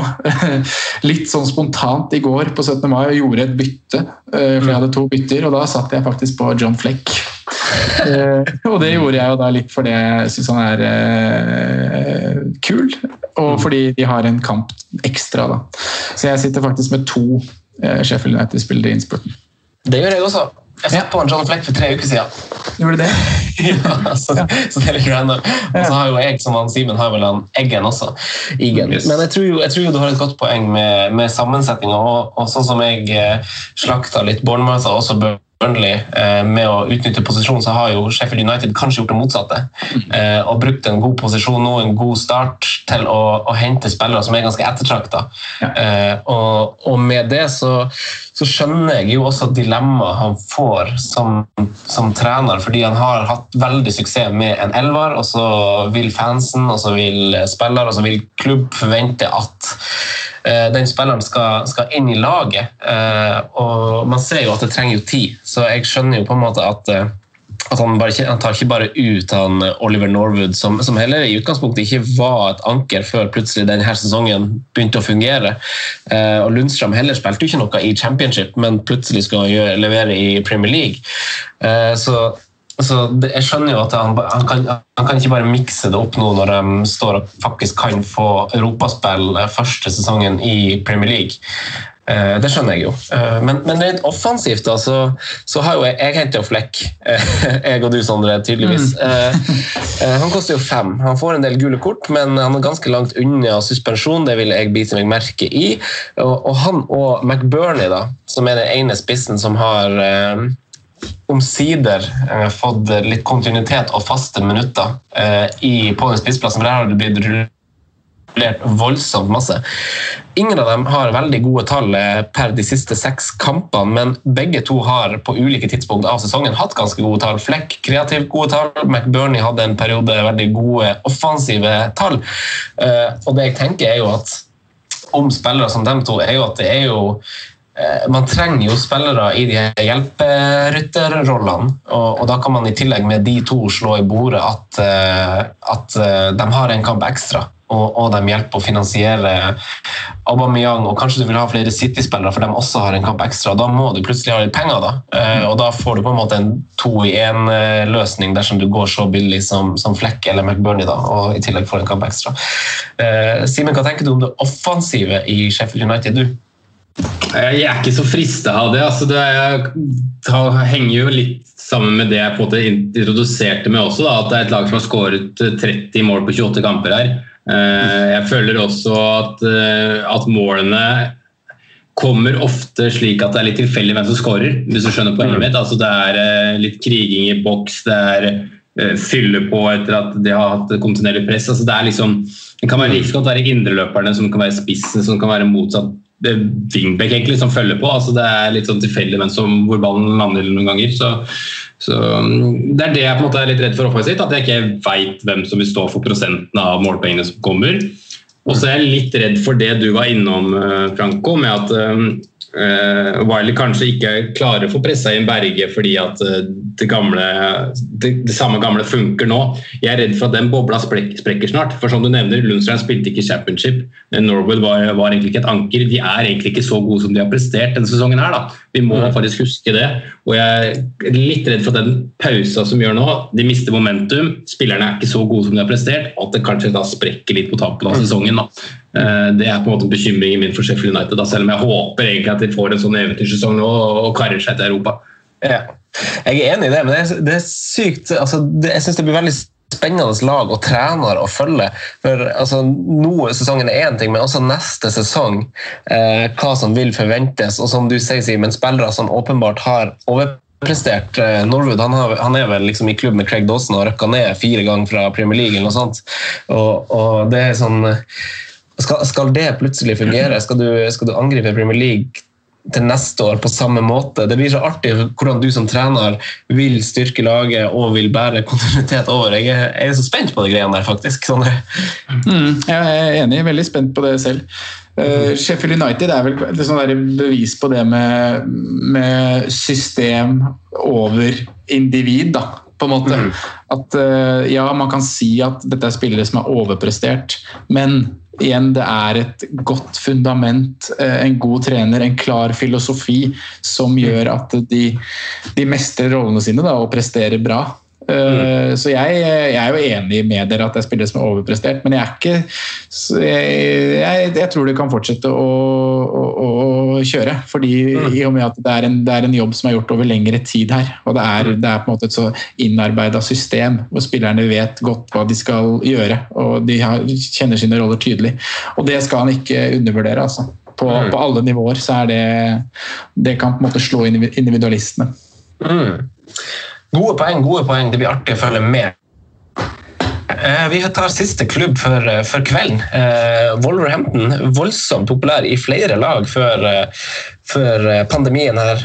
Speaker 1: litt sånn spontant i går på 17. mai, og gjorde et bytte. uh, for jeg hadde to bytter, og da satt jeg faktisk på John Fleck. Og det gjorde jeg jo da litt fordi jeg syns han er kul, og fordi de har en kamp ekstra. da. Så jeg sitter faktisk med to eh, Sheffield United spiller i innspurten.
Speaker 3: Det gjør jeg også. Jeg satt på en sånn flekk for tre uker siden.
Speaker 1: Gjorde det?
Speaker 3: ja, så, så det er litt random. Og så har jo jeg, som han Simen, har vel han Eggen også. Igen.
Speaker 2: Yes.
Speaker 3: Men jeg tror, jo, jeg tror jo du har et godt poeng med, med sammensetninga. Og, og sånn som jeg eh, slakta litt Bournemouth og også Burnley eh, med å utnytte posisjonen, så har jo Sheffield United kanskje gjort det motsatte. Eh, og brukt en god posisjon nå, en god start, til å, å hente spillere som er ganske ettertrakta. Eh, og, og med det så, så skjønner jeg jo også dilemmaet han får som, som trener, fordi han har hatt veldig suksess med en elver, og så vil fansen, og så vil spiller, og så vil klubb forvente at den spilleren skal, skal inn i laget. Eh, og man ser jo at det trenger jo tid, så jeg skjønner jo på en måte at eh, at han, bare, han tar ikke bare ut han Oliver Norwood, som, som heller i utgangspunktet ikke var et anker før plutselig denne sesongen begynte å fungere. Eh, og Lundstrøm heller spilte jo ikke noe i championship, men plutselig skal han levere i Premier League. Eh, så så det, jeg skjønner jo at han, han, kan, han kan ikke bare mikse det opp nå når de står og faktisk kan få europaspill eh, første sesongen i Premier League. Eh, det skjønner jeg jo. Eh, men, men rent offensivt da, så, så har jo jeg, jeg henter jo Flekk. Jeg og du, Sondre, tydeligvis. Eh, han koster jo fem. Han får en del gule kort, men han er ganske langt unna suspensjon. Det vil jeg bite meg merke i. Og, og han og McBurney, da, som er den ene spissen som har omsider eh, fått litt kontinuitet og faste minutter eh, i, på den spissplassen. For der har det blitt rullert voldsomt masse. Ingen av dem har veldig gode tall eh, per de siste seks kampene, men begge to har på ulike tidspunkt av sesongen hatt ganske gode tall. Fleck kreativt gode tall, McBurney hadde en periode veldig gode offensive tall. Og det jeg tenker er jo at om spillere som dem to, er jo at det er jo man trenger jo spillere i de hjelperytterrollene, og, og, da kan man i tillegg med de to slå i bordet at, at de har en kamp ekstra og, og, de hjelper å finansiere Aubameyang, og kanskje du vil ha flere City-spillere, for de også har en kamp ekstra. Da må du plutselig ha litt penger, da. Eh, og da får du på en måte en to i én-løsning dersom du går så billig som, som Fleck eller McBurney, da, og i tillegg får en kamp ekstra. Eh, Simen, hva tenker du om det offensive i Sheffield United, du?
Speaker 2: Jeg er ikke så frista av det. Altså, det, er, henger jo litt sammen med det jeg på en måte introduserte med også, da, at det er et lag som har skåret 30 mål på 28 kamper her. Eh, jeg føler også at, eh, at målene kommer ofte slik at det er litt tilfeldig hvem som skårer, hvis du skjønner poenget mitt. Altså, det er eh, litt kriging i boks, det er fylle på etter at de har hatt kontinuerlig press. Altså, det, liksom, det kan være like godt være indreløperne som kan være spissene, som kan være motsatt wingback egentlig som følger på. Altså, det er litt sånn tilfeldig hvor ballen lander noen ganger. Så, så, mm, Det er det jeg på en måte er litt redd for offensivt, at jeg ikke veit hvem som vil stå for prosenten av målpengene som kommer. Og så er jeg litt redd for det du var innom, eh, Franco, med at eh, uh, Wiley kanskje ikke klarer å få pressa inn Berge fordi at uh, det, gamle, det, det, samme gamle funker nå. Jeg er redd for at den bobla sprek, sprekker snart. For som du nevner, Lundstrand spilte ikke championship. Norwood var, var, egentlig ikke et anker. De er egentlig ikke så gode som de har prestert denne sesongen. her da. Vi må mm. faktisk huske det. Og jeg er litt redd for at den pausa som gjør nå. De mister momentum. Spillerne er ikke så gode som de har prestert. At det kanskje da sprekker litt på tampen av mm. sesongen. da. Eh, det er på en måte bekymringen min for Sheffield United, da, selv om jeg håper egentlig at de får en sånn eventyrsesong nå og karer seg til Europa.
Speaker 3: Ja. Jeg er enig i det, men det er, det er sykt altså, det, Jeg syns det blir veldig spennende lag og trener å følge. For altså, nå Sesongen er én ting, men også neste sesong. Eh, hva som vil forventes. Og som du sier, Simen, spillere som åpenbart har overprestert. Eh, Norwood han, har, han, er vel liksom i klubb med Craig Dawson og røkka ned fire ganger fra Premier League. eller noe sånt. Og, og det er sånn skal, skal, det plutselig fungere? Skal du, skal du, angripe Premier League til neste år på samme måte? Det blir så artig hvordan du som trener vil styrke laget og vil bære kontinuitet over. Jeg er, jeg er så spent på de greiene der, faktisk.
Speaker 1: Mm, jeg er enig, veldig spent på det selv. Uh, Sheffield United er vel et sånn bevis på det med, med system over individ. da på en måte. Mm. At uh, ja, man kan si at dette er spillere som er overprestert, men igjen, det er et godt fundament, uh, en god trener, en klar filosofi som gjør at de, de mestrer rollene sine da, og presterer bra. Mm. Så jeg, jeg, er jo enig med dere at det er spillere som er overprestert, men jeg er ikke Jeg, jeg, tror de kan fortsette å, å, å kjøre. fordi mm. I og med at det er, en, det er, en, jobb som er gjort over lengre tid her. Og det er, det er på en måte et så innarbeida system hvor spillerne vet godt hva de skal gjøre. Og de har, kjenner sine roller tydelig. Og det skal han ikke undervurdere. altså. På, mm. på alle nivåer så er det Det kan på en måte slå individualistene.
Speaker 3: Mm. Gode poeng, gode poeng. Det blir artig å følge med. Eh, vi tar siste klubb for, eh, for kvelden. Eh, Wolverhampton, voldsomt populær i flere lag før, før pandemien. her.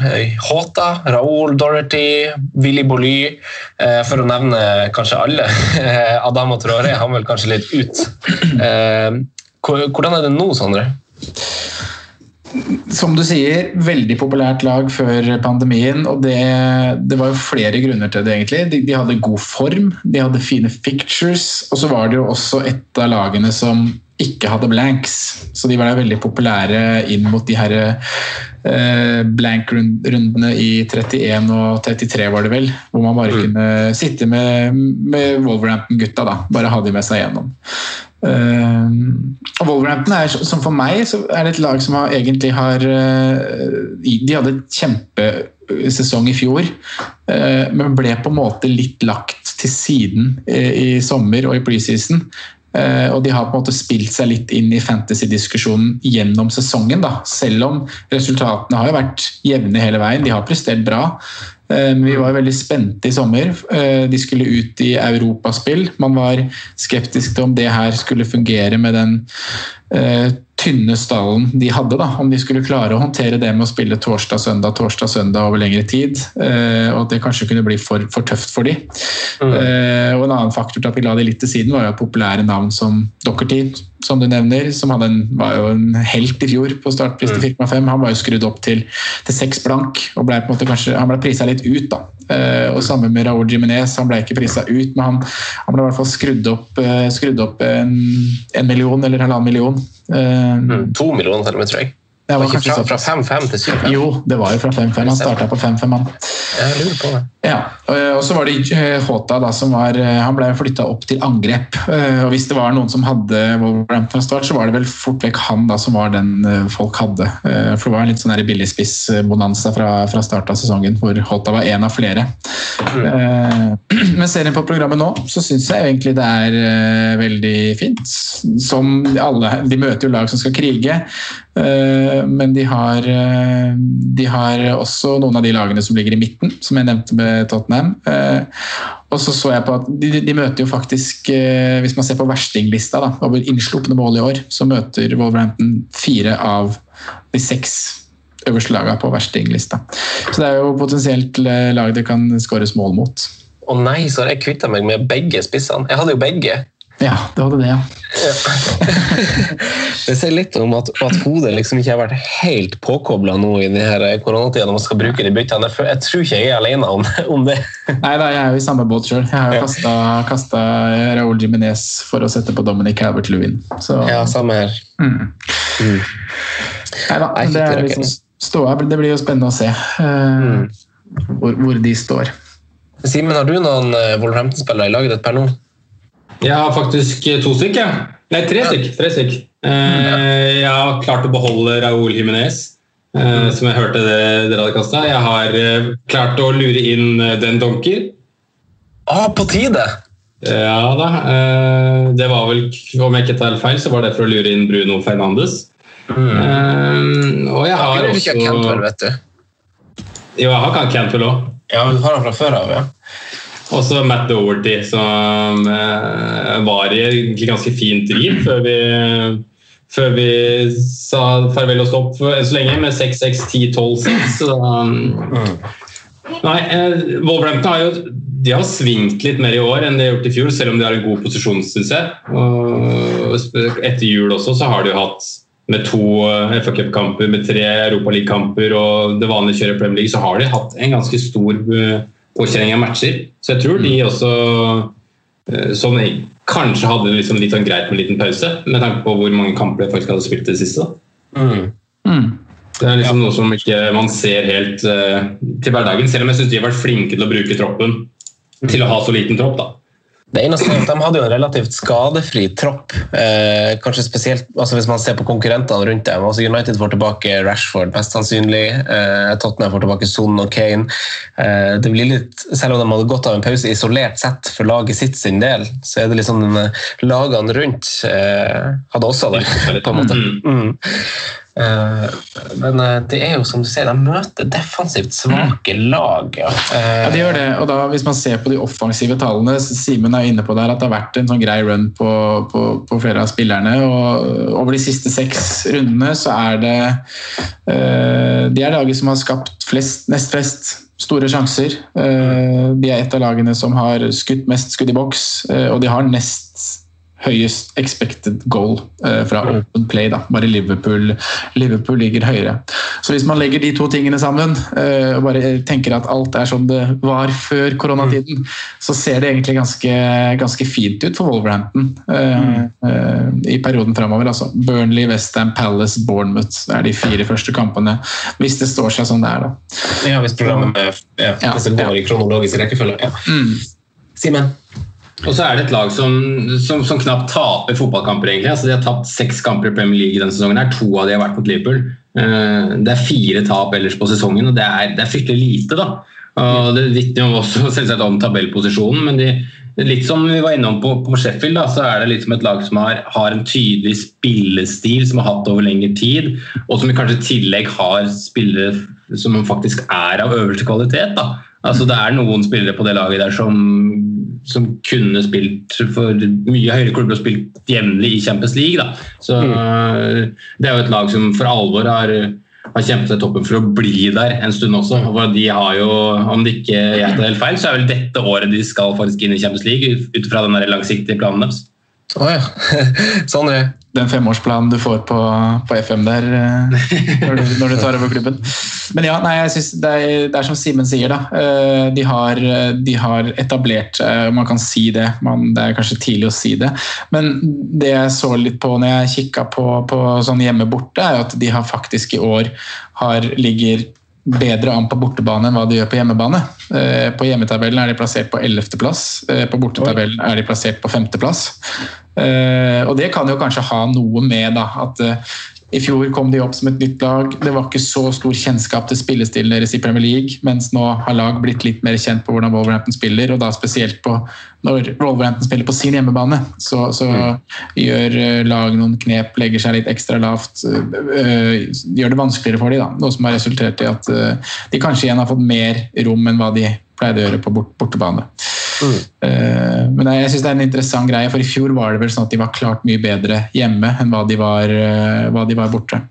Speaker 3: Håta, Raoul Dorothy, Willy Bolly, for å nevne kanskje alle. Adam og Traoré han vel kanskje litt ut. Hvordan er det nå, Sondre?
Speaker 1: Som du sier, veldig populært lag før pandemien. og Det, det var jo flere grunner til det. egentlig. De, de, hadde god form, de hadde fine pictures. Og så var det jo også et av lagene som ikke hadde blanks. Så de var veldig populære inn mot de her eh, blank-rundene i 31 og 33, var det vel. Hvor man bare mm. kunne sitte med, med Wolverhampton-gutta. da, Bare ha de med seg gjennom. Uh, Wolverhampton er som for meg er det et lag som har, egentlig har uh, De hadde et kjempesesong i fjor, uh, men ble på en måte litt lagt til siden i, i sommer og i preseason. og de har på en måte spilt seg litt inn i fantasy-diskusjonen gjennom sesongen. Da. Selv om resultatene har vært jevne hele veien. De har prestert bra. Eh, men vi var veldig spente i sommer. Eh, De skulle ut i europaspill. Man var skeptisk til om det her skulle fungere med den eh, tynne stallen de hadde. da, Om de skulle klare å håndtere det med å spille torsdag-søndag torsdag-søndag over lengre tid. Og at det kanskje kunne bli for, for tøft for de. Eh, Og En annen faktor til at vi la det litt til siden, var jo at populære navn som Dockerty, som du nevner, som hadde en, var jo en helt i fjor på startpris til 4,5. Han var jo skrudd opp til, til 6 blank, og ble på en måte kanskje, han ble prisa litt ut. da. Eh, og Samme med Raoul Jiminez, han ble ikke prisa ut, men han, han ble i hvert fall skrudd opp, eh, skrudd opp en, en million eller halvannen million. Eh,
Speaker 3: To millioner til og med, tror jeg.
Speaker 1: Det
Speaker 3: Var
Speaker 1: var
Speaker 3: ikke
Speaker 1: kanskje
Speaker 3: fra, 5-5 til 7-5?
Speaker 1: Jo, det var jo fra 5-5. Han starta på 5-5, han.
Speaker 3: Jeg lurer på det.
Speaker 1: Ja, og og så var det eh, Håta da, som var eh, Han ble flytta opp til angrep. Eh, Og hvis det var noen som hadde Wolverhampton start, så var det vel fort vekk han da som var den eh, folk hadde. Eh, For det var en litt sånn billigspissbonanza fra, fra start av sesongen, hvor Håta var en av flere. Mm. Men ser en på programmet nå, så syns jeg egentlig det er eh, veldig fint. Som alle De møter jo lag som skal krige, eh, men de har, eh, de har også noen av de lagene som ligger i midten, som jeg nevnte med Tottenham. Eh, Og så så jeg på at de, de møter jo faktisk, eh, hvis man ser på verstinglista over innslupne mål i år, så møter Wolverhampton fire av de seks øverste lagene på verstinglista. Så det er jo potensielt eh, lag det kan skåres mål mot.
Speaker 3: Å nei, så har jeg kvitta meg med begge spissene. Jeg hadde jo begge.
Speaker 1: Ja, det var det, det ja.
Speaker 3: Det sier litt om at, at hodet liksom ikke har vært helt påkobla nå i denne koronatida når man skal bruke de byttene. Jeg tror ikke jeg er alene om, om det.
Speaker 1: Nei da, jeg er jo i samme båt sjøl. Jeg har jo kasta, kasta Raúl Jiminez for å sette på Dominic Calvert-Lewin. Så
Speaker 3: Ja, samme her.
Speaker 1: mm.
Speaker 3: Mm.
Speaker 1: Nei da, det, er liksom. Det blir jo spennende å se eh, hvor, hvor de står.
Speaker 3: Simen, har du noen eh, Wolverhampton-spillere i laget ditt per nå?
Speaker 2: Jeg har faktisk to stykk, ja. Nei, tre stykk. Tre stykk. Eh, jeg har klart å beholde Raúl Jiménez, eh, som jeg hørte det, dere hadde kasta. Jeg har eh, klart å lure inn eh, Den Donker.
Speaker 3: Ah, på tide!
Speaker 2: Ja da. Eh, det var vel, om jeg ikke tar feil, så var det for å lure inn Bruno Fernandes. Eh, og jeg har
Speaker 3: Du ikke Cantwell, vet du.
Speaker 2: Jo, jeg har Cantwell òg.
Speaker 3: Ja, du har han fra før av, ja.
Speaker 2: Også Matt Doherty, som eh, var i egentlig ganske fint driv før vi, før vi sa farvel og stopp enn så lenge med 6-6-10-12-6. Så um, Nei, eh, Wolverhampton har jo de har svingt litt mer i år enn de har gjort i fjor, selv om de har en god posisjon, syns jeg. Og etter jul også så har de jo hatt med to eh, FA Cup-kamper, med tre Europa League-kamper og det vanlige kjøret Premier League, så har de hatt en ganske stor påkjenning av matcher. Så jeg tror de også eh, som kanskje hadde liksom litt sånn greit med en liten pause, med tanke på hvor mange kamper de faktisk hadde spilt det siste. da.
Speaker 3: Mm.
Speaker 1: Mm.
Speaker 2: Det er liksom noe som ikke man ser helt uh, til hverdagen, selv om jeg syns de har vært flinke til å bruke troppen til å ha så liten tropp. da.
Speaker 3: Det eneste er at De hadde jo en relativt skadefri tropp. Eh, kanskje spesielt altså Hvis man ser på konkurrentene rundt dem. altså United får tilbake Rashford, mest sannsynlig. Eh, Tottenham får tilbake Son og Kane. Eh, det blir litt, selv om de hadde gått av en pause isolert sett for laget sitt sin del, så er det eh, lagene rundt eh, hadde også det, på en måte. Mm. Eh, men eh, det er jo som du sier, de møter defensivt svake lag. Ja. Eh,
Speaker 1: Ja, de gjør det. og da, Hvis man ser på de offensive tallene, Simen er inne på der at det har vært en sånn grei run på, på, på flere av spillerne. og Over de siste seks rundene så er det De er laget som har skapt flest, nest flest store sjanser. De er et av lagene som har skutt mest skudd i boks, og de har nest høyest expected goal eh, fra open play. Da. Bare Liverpool, Liverpool ligger høyere. Så hvis man legger de to tingene sammen eh, og bare tenker at alt er som det var før koronatiden, så ser det egentlig ganske, ganske fint ut for Wolverhampton eh, eh, i perioden framover. Altså. Burnley, Westham, Palace, Bournemouth er de fire første kampene, hvis det står seg som det er. da.
Speaker 3: Ja, hvis programmet ja,
Speaker 1: Ja,
Speaker 3: går i kronologisk rekkefølge. Ja.
Speaker 1: Mm.
Speaker 3: Simen?
Speaker 2: Og så er det et lag som, som, som knapt taper fotballkamper. egentlig. Altså, de har tapt seks kamper i Premier League denne sesongen. her. To av de har vært mot Liverpool. Eh, Det er fire tap ellers på sesongen, og det er, det er fryktelig lite. da. Og Det vitner jo også selvsagt om tabellposisjonen, men de, litt som vi var innom på, på Sheffield, da, så er det litt som et lag som har, har en tydelig spillestil som har hatt over lengre tid, og som kanskje i tillegg har spillere som faktisk er av øverste kvalitet. da. Altså, det er noen spillere på det laget der som, som kunne spilt for mye høyere klubber og spilt jevnlig i Champions League. Da. Så Det er jo et lag som for alvor har, har kjempet seg toppen for å bli der en stund også. Og de har jo, Om det ikke jeg tar helt feil, så er vel dette året de skal faktisk inn i Champions League, ut fra den langsiktige planen deres.
Speaker 3: Å ja. Sondre?
Speaker 1: Den femårsplanen du får på, på FM der eh, når du, når du tar over klubben. Men ja, nei, jeg synes det, er, det er som Simen sier, da. Eh, De har, de har etablert man kan si det. Man, det er kanskje tidlig å si det. Men det jeg så litt på når jeg kikka på, på sånn hjemme borte, er at de har faktisk i år har, ligger bedre an på bortebane enn hva de gjør på hjemmebane. Eh, På hjemmetabellen er de plassert på 11.-plass, på bortetabellen er de plassert på 5.-plass. Og det kan jo kanskje ha noe med da, at eh, i fjor kom de opp som et nytt lag. Det var ikke så stor kjennskap til spillestilen deres i Premier League, mens nå har lag blitt litt mer kjent på hvordan Wolverhampton spiller, og da spesielt på når Wolverhampton spiller på sin hjemmebane. Så, så gjør eh, lag noen knep, legger seg litt ekstra lavt. øh, gjør det vanskeligere for dem, da. Noe som har resultert i at øh, de kanskje igjen har fått mer rom enn hva de pleide å gjøre på bort, bortebane. Eh, men jeg synes det er en interessant greie, for i fjor var det vel sånn at de var klart mye bedre hjemme enn hva de var, uh, hva de var borte.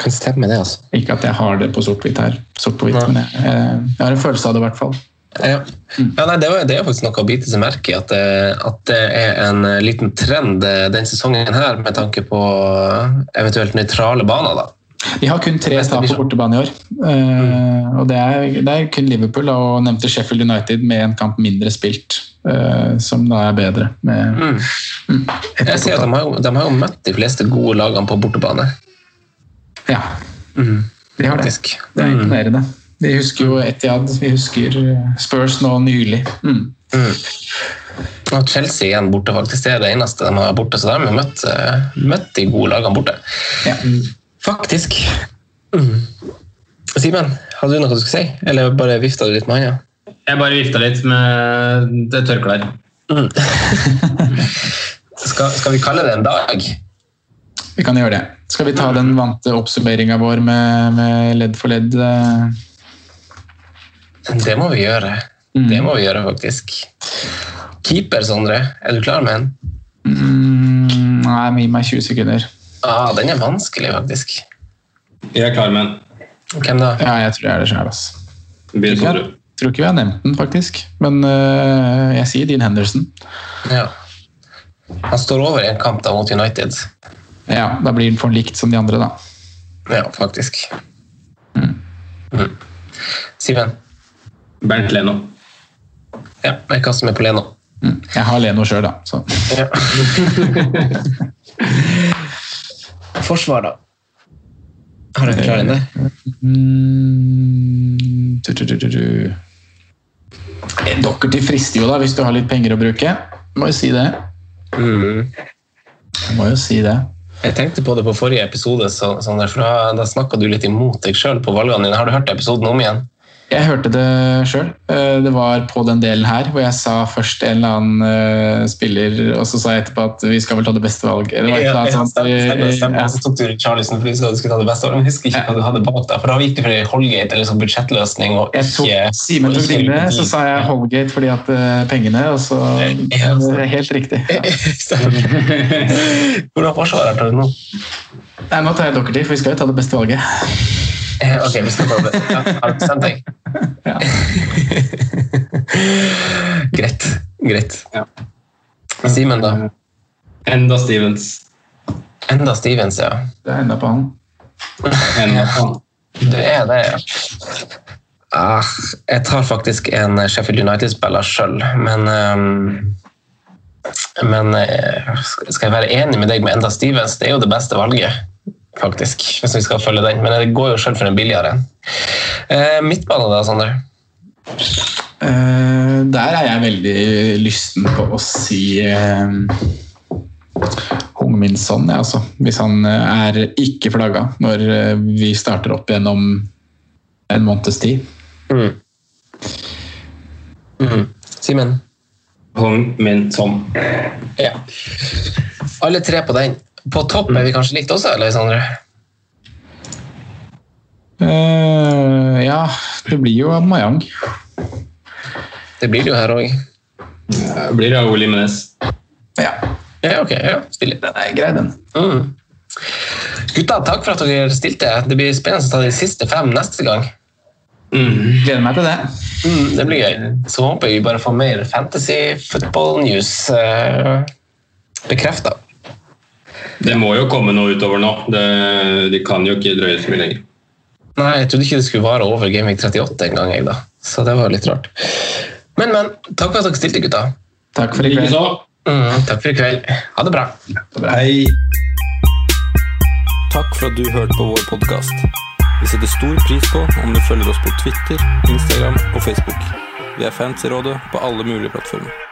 Speaker 3: Kan stemme det, altså.
Speaker 1: Ikke at jeg har det på sort-hvitt her, sort på hvitt, men jeg, jeg har en følelse av det i hvert fall.
Speaker 3: Ja. Ja, nei, det, var, det er faktisk noe å bite seg merke i, at, at det er en liten trend den sesongen her, med tanke på eventuelt nøytrale baner. da.
Speaker 1: De har kun tre tap på bortebane i år. Eh, og det er, det er kun Liverpool og nevnte Sheffield United med en kamp mindre spilt, eh, som da er bedre. Med,
Speaker 3: Mm. Jeg ser at de har, de har jo møtt de fleste gode lagene på bortebane.
Speaker 1: Ja,
Speaker 3: Mm.
Speaker 1: de har det. Det er
Speaker 3: Mm.
Speaker 1: imponerende. Vi husker jo Etiad, vi husker eh, Spurs nå nylig. Mm.
Speaker 3: Og Chelsea igjen borte, faktisk. Det er det eneste de har borte. Så de har møtt, møtt de gode lagene borte.
Speaker 1: Ja.
Speaker 3: Faktisk. Mm. Simen, hadde du noe du skulle si? Eller bare vifta du litt med hånda?
Speaker 2: Jeg bare vifta litt med et Mm.
Speaker 3: Skal, skal vi kalle det en dag?
Speaker 1: Vi kan gjøre det. Skal vi ta den vante oppsummeringa vår med, med ledd for ledd? eh?
Speaker 3: Det må vi gjøre.
Speaker 1: Mm.
Speaker 3: Det må vi gjøre, faktisk. Keeper, Sondre. Er du klar med den?
Speaker 1: Mm, nei, gi meg 20 sekunder.
Speaker 3: Ah, den er vanskelig, faktisk.
Speaker 2: Jeg er klar med den.
Speaker 3: Hvem da?
Speaker 1: Ja, jeg tror jeg er det sjøl. Jeg tror ikke vi har nevnt den, faktisk. Men uh, jeg sier Dean Henderson.
Speaker 3: Ja. Han står over i en kamp da mot United.
Speaker 1: Ja, Da blir han for likt som de andre, da.
Speaker 3: Ja, faktisk. Mm. Simen?
Speaker 2: Bernt Leno.
Speaker 3: Ja, jeg kaster meg på Leno.
Speaker 1: Mm. Jeg har Leno sjøl, da. Så.
Speaker 3: Ja. Forsvar, da? Har du forklaring der?
Speaker 1: Mm, tu. Eh, Doherty frister jo, da, hvis du har litt penger å bruke. Må jo si det.
Speaker 3: Mm.
Speaker 1: Må jo si det.
Speaker 3: Jeg tenkte på det på forrige episode, så, Sander, for da, da snakka du litt imot deg sjøl på valgene dine. Har du hørt episoden om igjen?
Speaker 1: Jeg hørte det sjøl. Det var på den delen her hvor jeg sa først en eller annen eh, spiller, og så sa jeg etterpå at vi skal vel ta det beste valget. Det var eller annet sånt.
Speaker 3: stemmer.
Speaker 1: Ja.
Speaker 3: Så tok du Charlison fordi du skulle- ta det beste, men jeg husker ikke hva du hadde bak deg. For da gikk du for Holgate eller sånn budsjettløsning og
Speaker 1: Jeg tok
Speaker 3: ikke
Speaker 1: Simen tok
Speaker 3: ikke
Speaker 1: dine, så sa jeg Holgate fordi at eh, pengene, og så
Speaker 3: Ja,
Speaker 1: det er Helt riktig. Ja.
Speaker 3: Stemmer. Hvordan forsvarer du nå?
Speaker 1: Nei, nå tar jeg dere til, for vi skal jo ta det beste valget.
Speaker 3: Eh, Ok, vi skal prøve. Ja, har du bestemt deg?
Speaker 1: Ja.
Speaker 3: greit. Greit.
Speaker 2: Ja.
Speaker 3: Simen, da?
Speaker 2: Enda Stevens.
Speaker 3: Enda Stevens, ja.
Speaker 1: Det er enda på han.
Speaker 2: Enda han.
Speaker 3: Det er det, ja. Ah, jeg tar faktisk en Sheffield United-spiller sjøl, men um, Men eh, skal jeg være enig med deg med Enda Stevens? Det er jo det beste valget, faktisk. Hvis vi skal følge den. Men det går jo sjøl for en billigere en. Eh, midtbane, da, Sander?
Speaker 1: Eh, der er jeg veldig lysten på å si eh, Hung Min Son, ja, altså. Hvis han eh, er ikke flagga når eh, vi starter opp igjen om en måneds tid.
Speaker 3: Mm. Mm. Simen?
Speaker 2: Hung-min Son.
Speaker 3: Ja. Alle tre på den. På topp er vi kanskje likt også, eller, Sondre?
Speaker 1: Uh, ja, det blir jo Mayang.
Speaker 3: Det blir det jo her òg.
Speaker 2: Det blir det Ole Menes.
Speaker 1: Ja,
Speaker 3: Ja, ok. Ja, stilig.
Speaker 1: den er grei, den.
Speaker 3: Mm. Gutta, takk for at dere stilte. Det blir spennende å ta de siste fem neste gang.
Speaker 2: Mm.
Speaker 1: Gleder meg til det.
Speaker 3: Mm, det blir gøy. Så håper jeg vi bare får mer fantasy football news uh, bekrefta.
Speaker 2: Det må jo komme noe utover nå. Det, de kan jo ikke drøye så mye lenger.
Speaker 3: Nei, jeg trodde ikke det skulle vare over Gaming 38 en gang, jeg da. Så det var litt rart. Men, men. Takk for at dere stilte, gutta.
Speaker 1: Takk for i kveld.
Speaker 3: Mm, takk for i kveld. Ha det bra.
Speaker 2: Hei.
Speaker 4: Takk for at du hørte på vår podkast. Vi setter stor pris på om du følger oss på Twitter, Instagram og Facebook. Vi er fans i rådet på alle mulige plattformer.